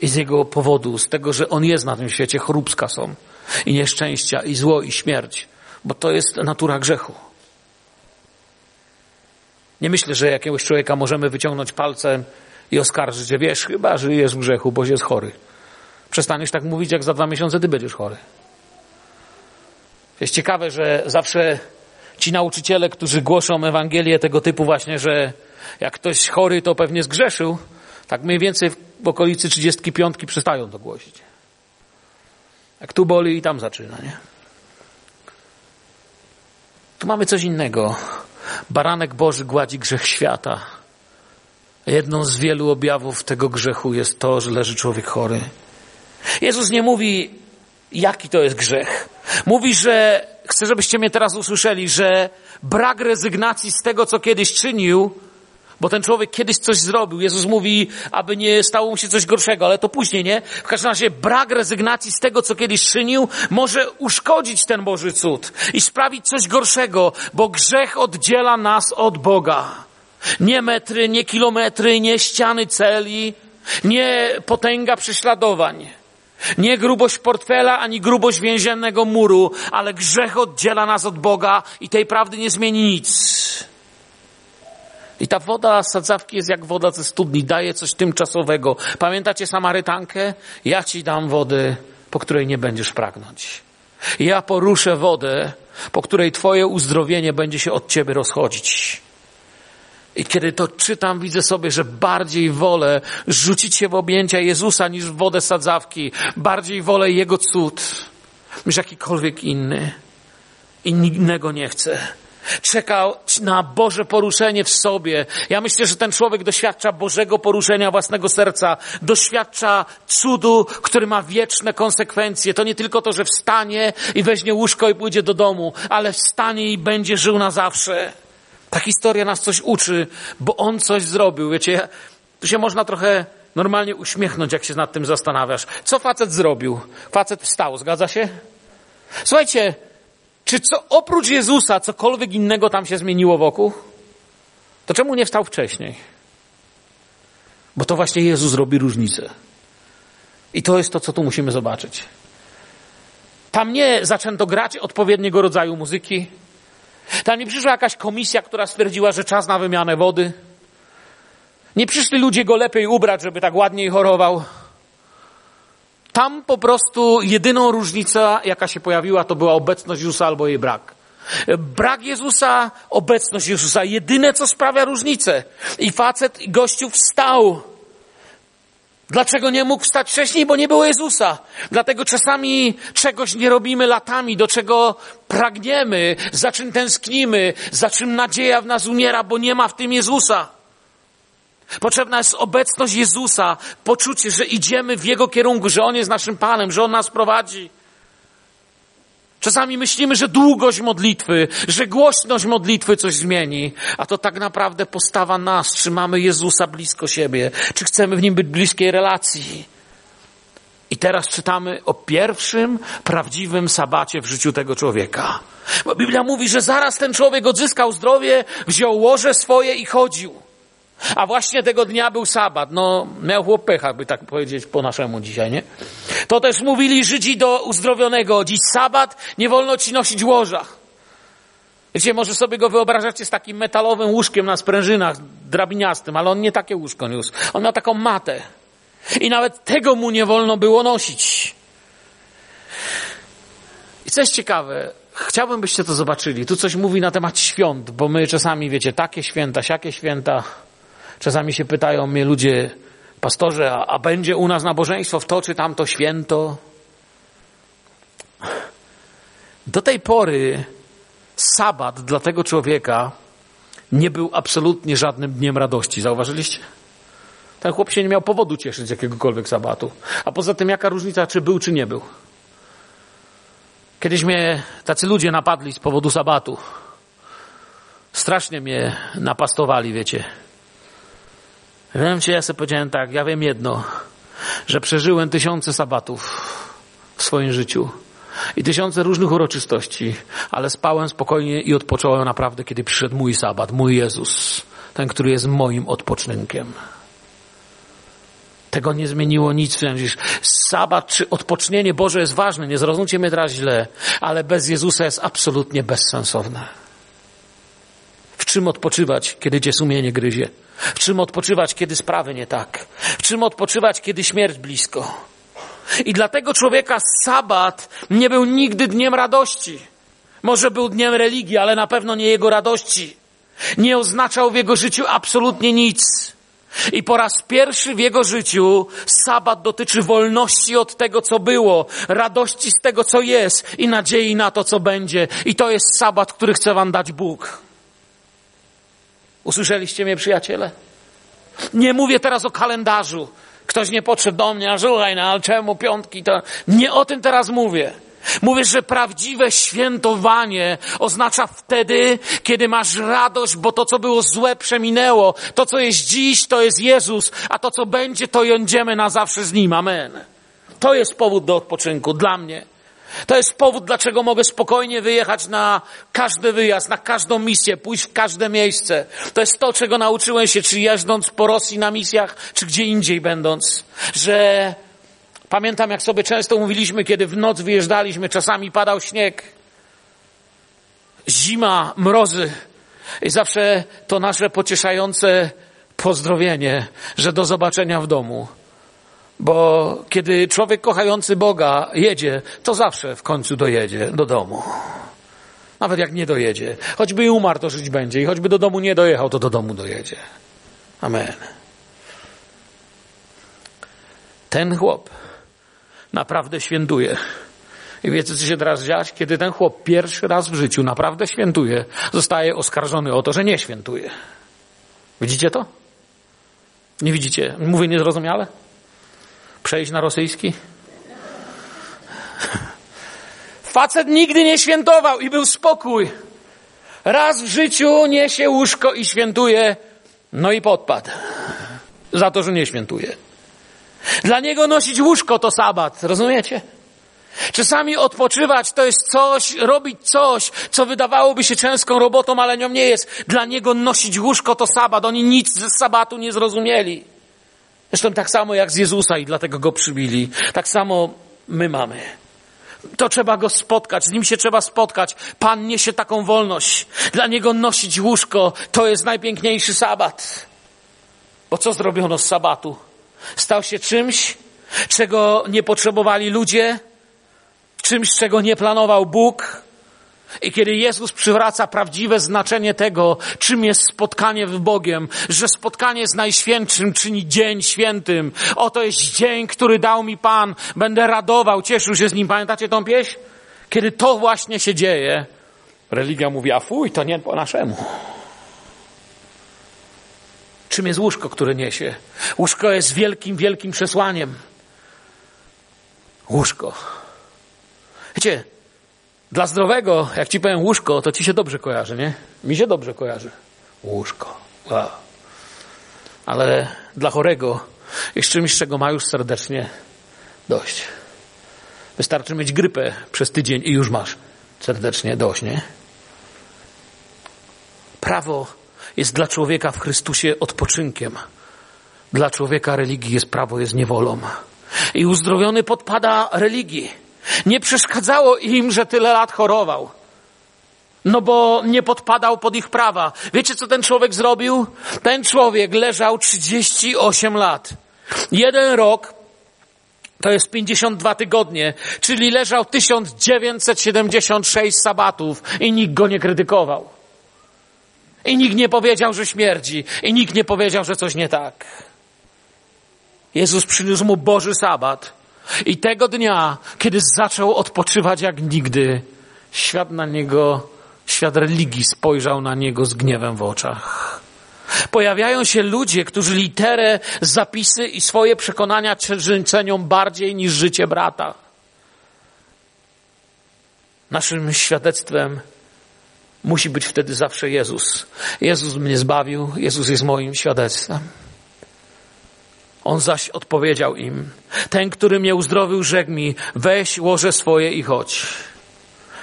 I z jego powodu, z tego, że on jest na tym świecie, choróbska są. I nieszczęścia, i zło, i śmierć. Bo to jest natura grzechu. Nie myślę, że jakiegoś człowieka możemy wyciągnąć palcem i oskarżyć, że wiesz, chyba żyjesz w grzechu, bo jest chory. Przestaniesz tak mówić, jak za dwa miesiące ty będziesz chory. Jest ciekawe, że zawsze ci nauczyciele, którzy głoszą Ewangelię tego typu właśnie, że jak ktoś chory, to pewnie zgrzeszył, tak mniej więcej w okolicy 35 przestają to głosić. Jak tu boli i tam zaczyna, nie? Tu mamy coś innego. Baranek Boży gładzi grzech świata. Jedną z wielu objawów tego grzechu jest to, że leży człowiek chory. Jezus nie mówi, jaki to jest grzech. Mówi, że chcę, żebyście mnie teraz usłyszeli, że brak rezygnacji z tego, co kiedyś czynił, bo ten człowiek kiedyś coś zrobił. Jezus mówi, aby nie stało mu się coś gorszego, ale to później, nie? W każdym razie brak rezygnacji z tego, co kiedyś czynił, może uszkodzić ten Boży cud i sprawić coś gorszego, bo grzech oddziela nas od Boga. Nie metry, nie kilometry, nie ściany celi, nie potęga prześladowań. Nie grubość portfela, ani grubość więziennego muru, ale grzech oddziela nas od Boga i tej prawdy nie zmieni nic. I ta woda z sadzawki jest jak woda ze studni, daje coś tymczasowego. Pamiętacie Samarytankę? Ja ci dam wodę, po której nie będziesz pragnąć. Ja poruszę wodę, po której twoje uzdrowienie będzie się od ciebie rozchodzić. I kiedy to czytam, widzę sobie, że bardziej wolę rzucić się w objęcia Jezusa niż w wodę sadzawki. Bardziej wolę Jego cud niż jakikolwiek inny. I innego nie chcę czekał na Boże poruszenie w sobie. Ja myślę, że ten człowiek doświadcza Bożego poruszenia własnego serca, doświadcza cudu, który ma wieczne konsekwencje. To nie tylko to, że wstanie i weźmie łóżko i pójdzie do domu, ale wstanie i będzie żył na zawsze. Ta historia nas coś uczy, bo on coś zrobił. Wiecie, tu się można trochę normalnie uśmiechnąć, jak się nad tym zastanawiasz. Co facet zrobił? Facet wstał, zgadza się? Słuchajcie, czy co oprócz Jezusa cokolwiek innego tam się zmieniło wokół? To czemu nie wstał wcześniej? Bo to właśnie Jezus robi różnicę. I to jest to, co tu musimy zobaczyć. Tam nie zaczęto grać odpowiedniego rodzaju muzyki. Tam nie przyszła jakaś komisja, która stwierdziła, że czas na wymianę wody. Nie przyszli ludzie go lepiej ubrać, żeby tak ładniej chorował. Tam po prostu jedyną różnica, jaka się pojawiła, to była obecność Jezusa albo jej brak. Brak Jezusa, obecność Jezusa. Jedyne, co sprawia różnicę. I facet i gościu wstał. Dlaczego nie mógł wstać wcześniej? Bo nie było Jezusa. Dlatego czasami czegoś nie robimy latami, do czego pragniemy, za czym tęsknimy, za czym nadzieja w nas umiera, bo nie ma w tym Jezusa. Potrzebna jest obecność Jezusa, poczucie, że idziemy w Jego kierunku, że On jest naszym Panem, że On nas prowadzi. Czasami myślimy, że długość modlitwy, że głośność modlitwy coś zmieni, a to tak naprawdę postawa nas, czy mamy Jezusa blisko siebie, czy chcemy w Nim być bliskiej relacji. I teraz czytamy o pierwszym prawdziwym sabacie w życiu tego człowieka. Bo Biblia mówi, że zaraz ten człowiek odzyskał zdrowie, wziął łoże swoje i chodził. A właśnie tego dnia był sabat. No, miał chłop pecha, by tak powiedzieć po naszemu dzisiaj, nie? To też mówili Żydzi do uzdrowionego. Dziś sabat, nie wolno ci nosić łoża. Wiecie, może sobie go wyobrażacie z takim metalowym łóżkiem na sprężynach, drabiniastym, ale on nie takie łóżko niósł. On miał taką matę. I nawet tego mu nie wolno było nosić. I coś ciekawe, chciałbym, byście to zobaczyli. Tu coś mówi na temat świąt, bo my czasami, wiecie, takie święta, siakie święta. Czasami się pytają mnie ludzie, pastorze, a, a będzie u nas nabożeństwo w to czy tamto święto? Do tej pory sabat dla tego człowieka nie był absolutnie żadnym dniem radości. Zauważyliście? Ten chłop się nie miał powodu cieszyć z jakiegokolwiek sabatu. A poza tym, jaka różnica, czy był, czy nie był? Kiedyś mnie tacy ludzie napadli z powodu sabatu. Strasznie mnie napastowali, wiecie. Wiem cię, ja sobie powiedziałem tak, ja wiem jedno, że przeżyłem tysiące sabatów w swoim życiu i tysiące różnych uroczystości, ale spałem spokojnie i odpocząłem naprawdę, kiedy przyszedł mój sabat, mój Jezus, ten, który jest moim odpoczynkiem. Tego nie zmieniło nic. Sabat czy odpocznienie Boże jest ważne, nie zrozumcie mnie teraz źle, ale bez Jezusa jest absolutnie bezsensowne. Czym odpoczywać, kiedy cię sumienie gryzie? W czym odpoczywać, kiedy sprawy nie tak? W czym odpoczywać, kiedy śmierć blisko? I dla tego człowieka sabat nie był nigdy dniem radości. Może był dniem religii, ale na pewno nie jego radości. Nie oznaczał w jego życiu absolutnie nic. I po raz pierwszy w jego życiu sabat dotyczy wolności od tego, co było, radości z tego, co jest i nadziei na to, co będzie. I to jest sabat, który chce wam dać Bóg. Usłyszeliście mnie, przyjaciele? Nie mówię teraz o kalendarzu. Ktoś nie podszedł do mnie, a no ale czemu piątki to... Nie o tym teraz mówię. Mówię, że prawdziwe świętowanie oznacza wtedy, kiedy masz radość, bo to, co było złe, przeminęło. To, co jest dziś, to jest Jezus, a to, co będzie, to będziemy na zawsze z Nim. Amen. To jest powód do odpoczynku dla mnie. To jest powód, dlaczego mogę spokojnie wyjechać na każdy wyjazd, na każdą misję, pójść w każde miejsce. To jest to, czego nauczyłem się, czy jeżdżąc po Rosji na misjach, czy gdzie indziej będąc, że pamiętam, jak sobie często mówiliśmy, kiedy w noc wyjeżdżaliśmy, czasami padał śnieg, zima, mrozy i zawsze to nasze pocieszające pozdrowienie, że do zobaczenia w domu. Bo kiedy człowiek kochający Boga jedzie, to zawsze w końcu dojedzie do domu. Nawet jak nie dojedzie. Choćby i umarł, to żyć będzie. I choćby do domu nie dojechał, to do domu dojedzie. Amen. Ten chłop naprawdę świętuje. I wiecie, co się teraz dziać? Kiedy ten chłop pierwszy raz w życiu naprawdę świętuje, zostaje oskarżony o to, że nie świętuje. Widzicie to? Nie widzicie? Mówię niezrozumiale? Przejść na rosyjski? Facet nigdy nie świętował i był spokój. Raz w życiu niesie łóżko i świętuje, no i podpadł. Za to, że nie świętuje. Dla niego nosić łóżko to sabat, rozumiecie? Czasami odpoczywać to jest coś, robić coś, co wydawałoby się ciężką robotą, ale nią nie jest. Dla niego nosić łóżko to sabat. Oni nic z sabatu nie zrozumieli. Zresztą tak samo jak z Jezusa i dlatego go przybili. Tak samo my mamy. To trzeba go spotkać, z nim się trzeba spotkać. Pan niesie taką wolność. Dla niego nosić łóżko to jest najpiękniejszy sabat. Bo co zrobiono z sabatu? Stał się czymś, czego nie potrzebowali ludzie, czymś, czego nie planował Bóg, i kiedy Jezus przywraca prawdziwe znaczenie tego, czym jest spotkanie z Bogiem, że spotkanie z Najświętszym czyni dzień świętym. Oto jest dzień, który dał mi Pan. Będę radował, cieszył się z nim. Pamiętacie tą pieśń? Kiedy to właśnie się dzieje, religia mówi, a fuj, to nie po naszemu. Czym jest łóżko, które niesie? Łóżko jest wielkim, wielkim przesłaniem. Łóżko. Wiecie, dla zdrowego, jak ci powiem łóżko, to ci się dobrze kojarzy, nie? Mi się dobrze kojarzy. Łóżko. Wow. Ale dla chorego jest czymś, czego ma już serdecznie dość. Wystarczy mieć grypę przez tydzień i już masz serdecznie dość, nie? Prawo jest dla człowieka w Chrystusie odpoczynkiem. Dla człowieka religii jest prawo, jest niewolą. I uzdrowiony podpada religii. Nie przeszkadzało im, że tyle lat chorował. No bo nie podpadał pod ich prawa. Wiecie, co ten człowiek zrobił? Ten człowiek leżał 38 lat. Jeden rok to jest 52 tygodnie, czyli leżał 1976 sabatów i nikt go nie krytykował. I nikt nie powiedział, że śmierdzi. I nikt nie powiedział, że coś nie tak. Jezus przyniósł mu Boży sabat i tego dnia, kiedy zaczął odpoczywać jak nigdy, świat na niego Świat religii spojrzał na niego z gniewem w oczach. Pojawiają się ludzie, którzy literę, zapisy i swoje przekonania cenią bardziej niż życie brata. Naszym świadectwem musi być wtedy zawsze Jezus. Jezus mnie zbawił, Jezus jest moim świadectwem. On zaś odpowiedział im, ten, który mnie uzdrowił, rzekł mi, weź łoże swoje i chodź.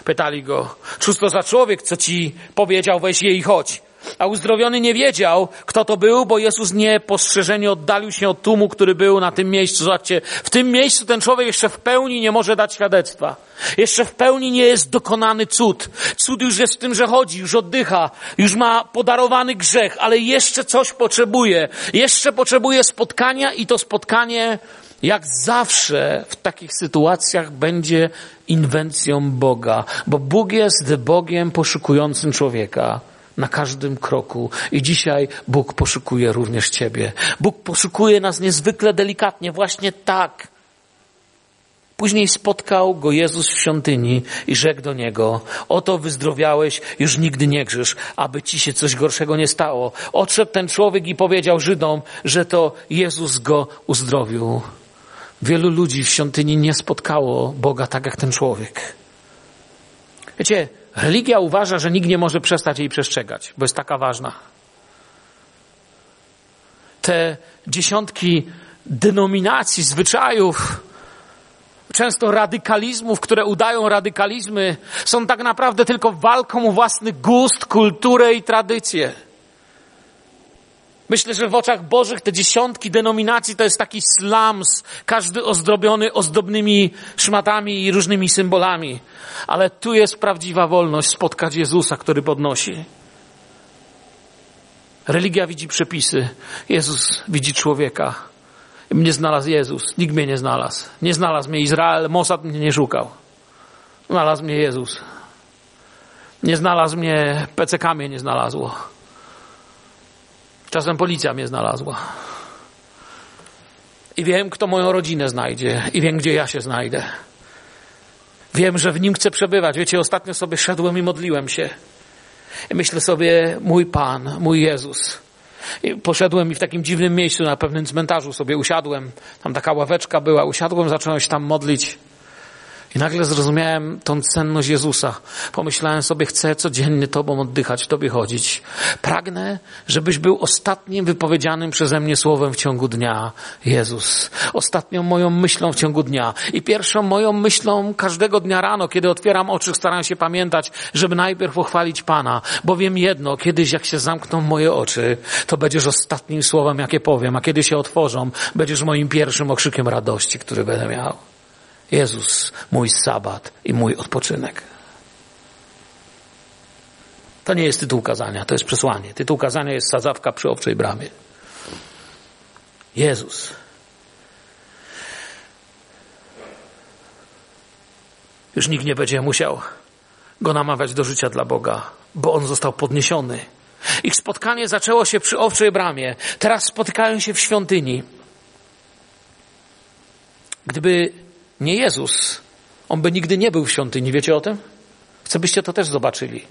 Pytali go, cóż to za człowiek, co ci powiedział, weź je i chodź. A uzdrowiony nie wiedział, kto to był, bo Jezus niepostrzeżenie oddalił się od tłumu, który był na tym miejscu. Zobaczcie, w tym miejscu ten człowiek jeszcze w pełni nie może dać świadectwa. Jeszcze w pełni nie jest dokonany cud. Cud już jest w tym, że chodzi, już oddycha, już ma podarowany grzech, ale jeszcze coś potrzebuje. Jeszcze potrzebuje spotkania i to spotkanie jak zawsze w takich sytuacjach będzie inwencją Boga, bo Bóg jest Bogiem poszukującym człowieka na każdym kroku. I dzisiaj Bóg poszukuje również Ciebie. Bóg poszukuje nas niezwykle delikatnie, właśnie tak. Później spotkał go Jezus w świątyni i rzekł do niego, oto wyzdrowiałeś, już nigdy nie grzesz, aby ci się coś gorszego nie stało. Odszedł ten człowiek i powiedział Żydom, że to Jezus go uzdrowił. Wielu ludzi w świątyni nie spotkało Boga tak jak ten człowiek. Wiecie, religia uważa, że nikt nie może przestać jej przestrzegać, bo jest taka ważna. Te dziesiątki denominacji, zwyczajów, często radykalizmów, które udają radykalizmy, są tak naprawdę tylko walką o własny gust, kulturę i tradycję. Myślę, że w oczach Bożych te dziesiątki denominacji to jest taki slums, każdy ozdrobiony ozdobnymi szmatami i różnymi symbolami. Ale tu jest prawdziwa wolność spotkać Jezusa, który podnosi. Religia widzi przepisy, Jezus widzi człowieka. Mnie znalazł Jezus, nikt mnie nie znalazł. Nie znalazł mnie Izrael, Mossad mnie nie szukał. Znalazł mnie Jezus. Nie znalazł mnie, PCK mnie nie znalazło. Czasem policja mnie znalazła. I wiem, kto moją rodzinę znajdzie, i wiem, gdzie ja się znajdę. Wiem, że w nim chcę przebywać. Wiecie, ostatnio sobie szedłem i modliłem się. I myślę sobie, mój Pan, mój Jezus. I poszedłem i w takim dziwnym miejscu, na pewnym cmentarzu sobie usiadłem. Tam taka ławeczka była. Usiadłem, zacząłem się tam modlić. I nagle zrozumiałem tą cenność Jezusa. Pomyślałem sobie, chcę codziennie Tobą oddychać, Tobie chodzić. Pragnę, żebyś był ostatnim wypowiedzianym przeze mnie słowem w ciągu dnia. Jezus. Ostatnią moją myślą w ciągu dnia. I pierwszą moją myślą każdego dnia rano, kiedy otwieram oczy, staram się pamiętać, żeby najpierw pochwalić Pana. Bo wiem jedno, kiedyś jak się zamkną moje oczy, to będziesz ostatnim słowem, jakie powiem, a kiedy się otworzą, będziesz moim pierwszym okrzykiem radości, który będę miał. Jezus, mój sabat i mój odpoczynek. To nie jest tytuł kazania, to jest przesłanie. Tytuł kazania jest sadzawka przy owczej bramie. Jezus. Już nikt nie będzie musiał go namawiać do życia dla Boga, bo on został podniesiony. Ich spotkanie zaczęło się przy owczej bramie. Teraz spotykają się w świątyni. Gdyby nie Jezus. On by nigdy nie był w świątyni. Wiecie o tym? Chcę, byście to też zobaczyli.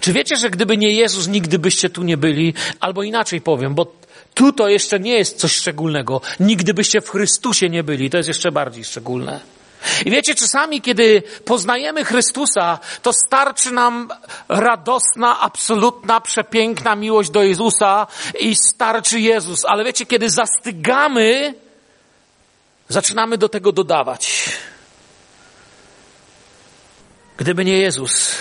Czy wiecie, że gdyby nie Jezus, nigdy byście tu nie byli? Albo inaczej powiem, bo tu to jeszcze nie jest coś szczególnego. Nigdy byście w Chrystusie nie byli. To jest jeszcze bardziej szczególne. I wiecie, czasami, kiedy poznajemy Chrystusa, to starczy nam radosna, absolutna, przepiękna miłość do Jezusa i starczy Jezus. Ale wiecie, kiedy zastygamy, Zaczynamy do tego dodawać. Gdyby nie Jezus,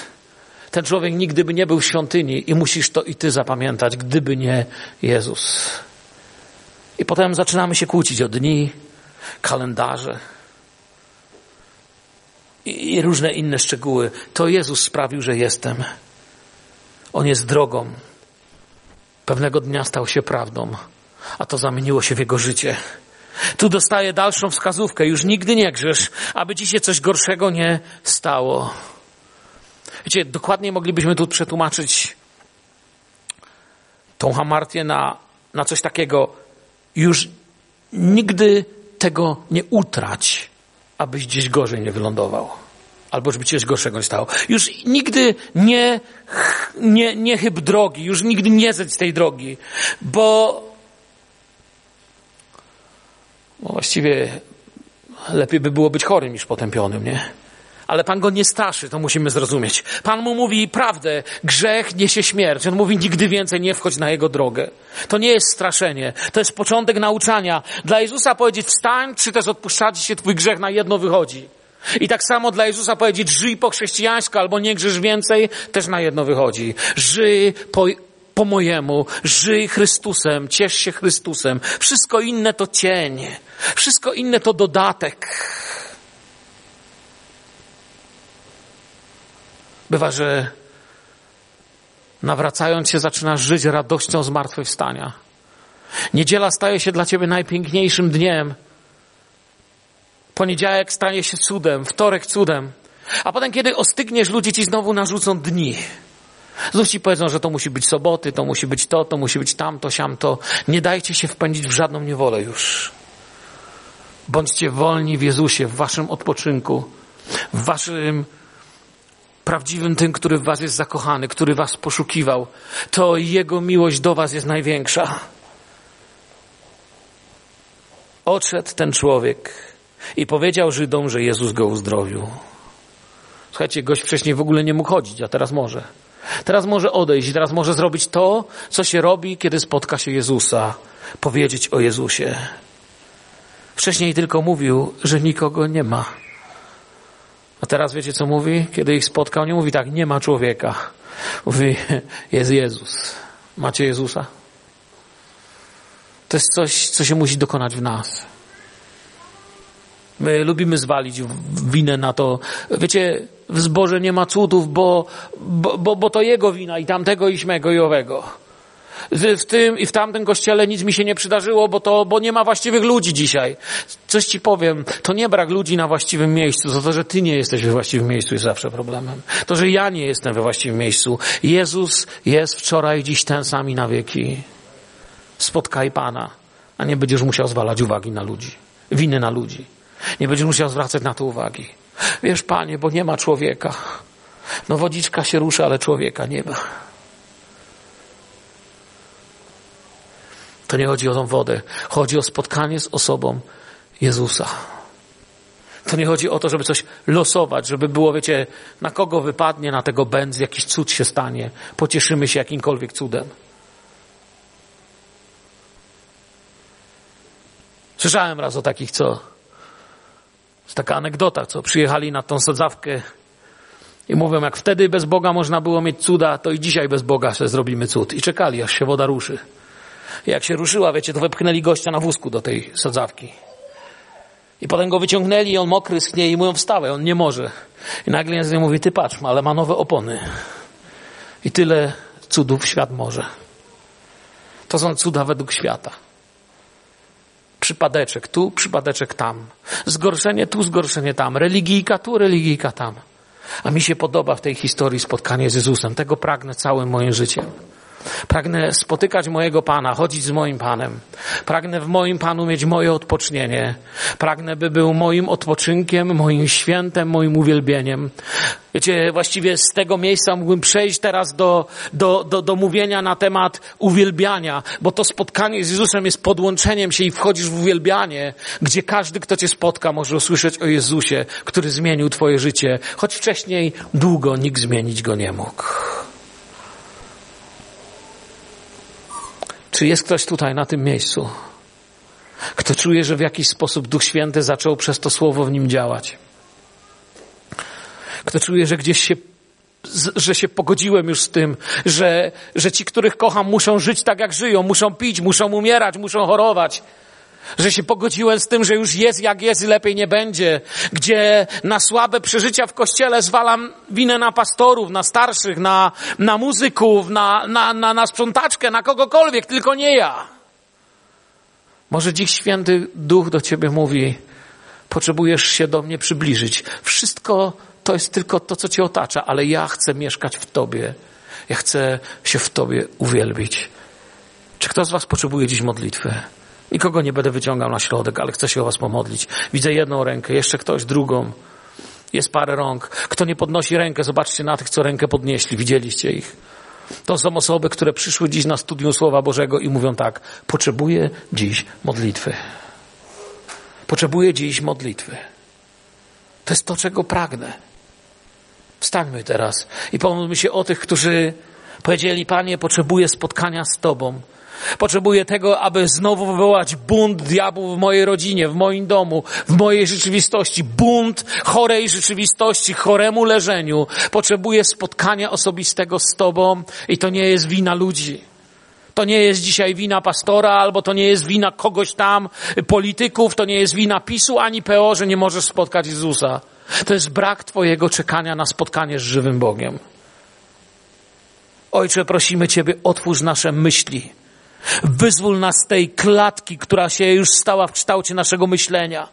ten człowiek nigdy by nie był w świątyni i musisz to i ty zapamiętać, gdyby nie Jezus. I potem zaczynamy się kłócić o dni, kalendarze i, różne inne szczegóły. To Jezus sprawił, że jestem. On jest drogą. Pewnego dnia stał się prawdą, a to zamieniło się w jego życie. Tu dostaje dalszą wskazówkę. Już nigdy nie grzesz, aby ci się coś gorszego nie stało. Wiecie, dokładnie moglibyśmy tu przetłumaczyć tą hamartię na, na coś takiego. Już nigdy tego nie utrać, abyś gdzieś gorzej nie wylądował. albo żeby ci coś gorszego nie stało. Już nigdy nie, nie, nie chyb drogi, już nigdy nie zedź z tej drogi, bo, bo właściwie lepiej by było być chorym niż potępionym, nie? Ale Pan go nie straszy, to musimy zrozumieć. Pan mu mówi prawdę, grzech niesie śmierć. On mówi nigdy więcej nie wchodź na jego drogę. To nie jest straszenie, to jest początek nauczania. Dla Jezusa powiedzieć wstań, czy też odpuszczać się twój grzech na jedno wychodzi. I tak samo dla Jezusa powiedzieć żyj po chrześcijańsku albo nie grzesz więcej, też na jedno wychodzi. Żyj po, po mojemu, żyj Chrystusem, ciesz się Chrystusem. Wszystko inne to cień. Wszystko inne to dodatek. Bywa, że nawracając się zaczynasz żyć radością zmartwychwstania. Niedziela staje się dla ciebie najpiękniejszym dniem. Poniedziałek stanie się cudem, wtorek cudem. A potem, kiedy ostygniesz, ludzie ci znowu narzucą dni. Znów powiedzą, że to musi być soboty, to musi być to, to musi być tamto, siamto. Nie dajcie się wpędzić w żadną niewolę już. Bądźcie wolni w Jezusie, w waszym odpoczynku, w waszym prawdziwym tym, który w was jest zakochany, który was poszukiwał. To Jego miłość do was jest największa. Odszedł ten człowiek i powiedział Żydom, że Jezus go uzdrowił. Słuchajcie, gość wcześniej w ogóle nie mógł chodzić, a teraz może. Teraz może odejść teraz może zrobić to, co się robi, kiedy spotka się Jezusa. Powiedzieć o Jezusie. Wcześniej tylko mówił, że nikogo nie ma. A teraz wiecie co mówi? Kiedy ich spotkał, nie mówi tak, nie ma człowieka. Mówi, jest Jezus. Macie Jezusa? To jest coś, co się musi dokonać w nas. My lubimy zwalić winę na to. Wiecie, w zborze nie ma cudów, bo, bo, bo, bo to jego wina i tamtego i śmego i owego. W tym i w tamtym kościele nic mi się nie przydarzyło, bo to, bo nie ma właściwych ludzi dzisiaj. Coś ci powiem, to nie brak ludzi na właściwym miejscu, to to, że ty nie jesteś we właściwym miejscu jest zawsze problemem. To, że ja nie jestem we właściwym miejscu. Jezus jest wczoraj, dziś ten sam i na wieki. Spotkaj Pana, a nie będziesz musiał zwalać uwagi na ludzi, winy na ludzi. Nie będziesz musiał zwracać na to uwagi. Wiesz, Panie, bo nie ma człowieka. No wodziczka się rusza, ale człowieka nie ma. To nie chodzi o tą wodę. Chodzi o spotkanie z osobą Jezusa. To nie chodzi o to, żeby coś losować, żeby było, wiecie, na kogo wypadnie, na tego będz, jakiś cud się stanie. Pocieszymy się jakimkolwiek cudem. Słyszałem raz o takich, co. Jest taka anegdota, co przyjechali na tą sadzawkę i mówią, jak wtedy bez Boga można było mieć cuda, to i dzisiaj bez Boga sobie zrobimy cud. I czekali, aż się woda ruszy. Jak się ruszyła, wiecie, to wepchnęli gościa na wózku do tej sadzawki. I potem go wyciągnęli i on mokry schnie i mówią wstawaj, on nie może. I nagle z mówi, ty patrz, ale ma nowe opony. I tyle cudów świat może. To są cuda według świata. Przypadeczek tu, przypadeczek tam. Zgorszenie tu, zgorszenie tam. Religijka tu, religijka tam. A mi się podoba w tej historii spotkanie z Jezusem. Tego pragnę całym moim życiem. Pragnę spotykać mojego Pana, chodzić z moim Panem. Pragnę w moim Panu mieć moje odpocznienie. Pragnę, by był moim odpoczynkiem, moim świętem, moim uwielbieniem. Wiecie, właściwie z tego miejsca mógłbym przejść teraz do, do, do, do mówienia na temat uwielbiania, bo to spotkanie z Jezusem jest podłączeniem się i wchodzisz w uwielbianie, gdzie każdy, kto cię spotka, może usłyszeć o Jezusie, który zmienił twoje życie, choć wcześniej długo nikt zmienić go nie mógł. Czy jest ktoś tutaj na tym miejscu, kto czuje, że w jakiś sposób Duch Święty zaczął przez to słowo w nim działać? Kto czuje, że gdzieś się że się pogodziłem już z tym, że, że ci, których kocham, muszą żyć tak, jak żyją, muszą pić, muszą umierać, muszą chorować, że się pogodziłem z tym, że już jest jak jest i lepiej nie będzie. Gdzie na słabe przeżycia w kościele zwalam winę na pastorów, na starszych, na, na muzyków, na, na, na, na sprzątaczkę, na kogokolwiek, tylko nie ja. Może dziś święty duch do ciebie mówi, potrzebujesz się do mnie przybliżyć. Wszystko to jest tylko to, co cię otacza, ale ja chcę mieszkać w tobie. Ja chcę się w tobie uwielbić. Czy kto z was potrzebuje dziś modlitwy? Nikogo nie będę wyciągał na środek, ale chcę się o was pomodlić. Widzę jedną rękę, jeszcze ktoś drugą. Jest parę rąk. Kto nie podnosi rękę, zobaczcie na tych, co rękę podnieśli. Widzieliście ich. To są osoby, które przyszły dziś na studium Słowa Bożego i mówią tak, potrzebuję dziś modlitwy. Potrzebuję dziś modlitwy. To jest to, czego pragnę. Wstańmy teraz i pomódlmy się o tych, którzy powiedzieli, Panie, potrzebuję spotkania z Tobą. Potrzebuję tego, aby znowu wywołać bunt diabłów w mojej rodzinie, w moim domu, w mojej rzeczywistości. Bunt chorej rzeczywistości, choremu leżeniu. Potrzebuję spotkania osobistego z Tobą i to nie jest wina ludzi. To nie jest dzisiaj wina pastora, albo to nie jest wina kogoś tam, polityków, to nie jest wina PiSu ani PO, że nie możesz spotkać Jezusa. To jest brak Twojego czekania na spotkanie z żywym Bogiem. Ojcze, prosimy Ciebie, otwórz nasze myśli. Wyzwól nas z tej klatki, która się już stała w kształcie naszego myślenia.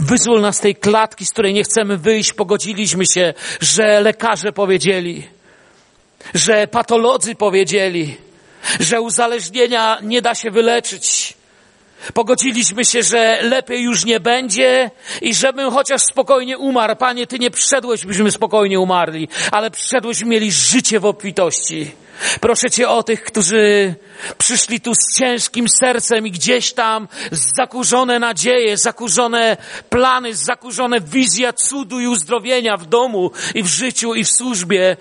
Wyzwól nas z tej klatki, z której nie chcemy wyjść. Pogodziliśmy się, że lekarze powiedzieli, że patolodzy powiedzieli, że uzależnienia nie da się wyleczyć. Pogodziliśmy się, że lepiej już nie będzie i żebym chociaż spokojnie umarł. Panie, Ty nie przyszedłeś, byśmy spokojnie umarli, ale przyszedłeś, mieli życie w obfitości. Proszę Cię o tych, którzy przyszli tu z ciężkim sercem i gdzieś tam zakurzone nadzieje, zakurzone plany, zakurzone wizja cudu i uzdrowienia w domu i w życiu i w służbie.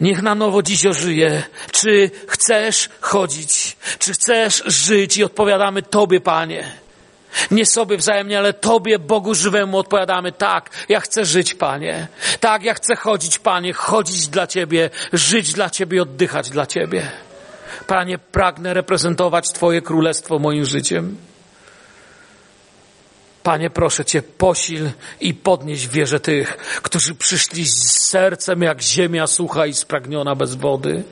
Niech na nowo dziś ożyje. Czy chcesz chodzić? Czy chcesz żyć? I odpowiadamy Tobie, Panie. Nie sobie wzajemnie, ale Tobie, Bogu żywemu odpowiadamy tak, ja chcę żyć, Panie. Tak, ja chcę chodzić, Panie, chodzić dla Ciebie, żyć dla Ciebie, oddychać dla Ciebie. Panie, pragnę reprezentować Twoje królestwo moim życiem. Panie, proszę Cię, posil i podnieś wierze tych, którzy przyszli z sercem jak ziemia sucha i spragniona bez wody.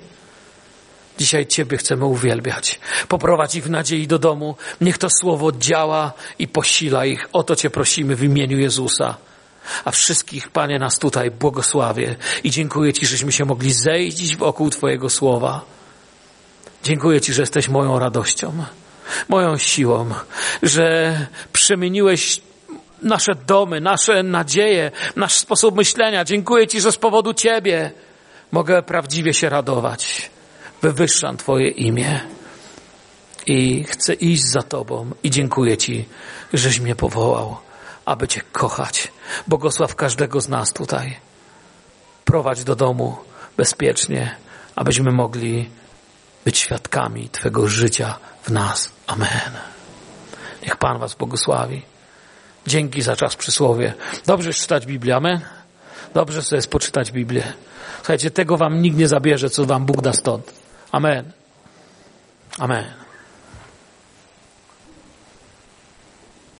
Dzisiaj Ciebie chcemy uwielbiać. Poprowadź ich w nadziei do domu. Niech to słowo działa i posila ich. O to Cię prosimy w imieniu Jezusa. A wszystkich, Panie, nas tutaj błogosławię i dziękuję Ci, żeśmy się mogli zejść wokół Twojego słowa. Dziękuję Ci, że jesteś moją radością moją siłą, że przemieniłeś nasze domy, nasze nadzieje, nasz sposób myślenia. Dziękuję Ci, że z powodu Ciebie mogę prawdziwie się radować. Wywyższam Twoje imię i chcę iść za Tobą i dziękuję Ci, żeś mnie powołał, aby Cię kochać. Błogosław każdego z nas tutaj. Prowadź do domu bezpiecznie, abyśmy mogli być świadkami Twego życia w nas. Amen. Niech Pan Was błogosławi. Dzięki za czas przysłowie. Dobrze czytać Biblię. Amen. Dobrze sobie jest poczytać Biblię. Słuchajcie, tego Wam nikt nie zabierze, co Wam Bóg da stąd. Amen. Amen.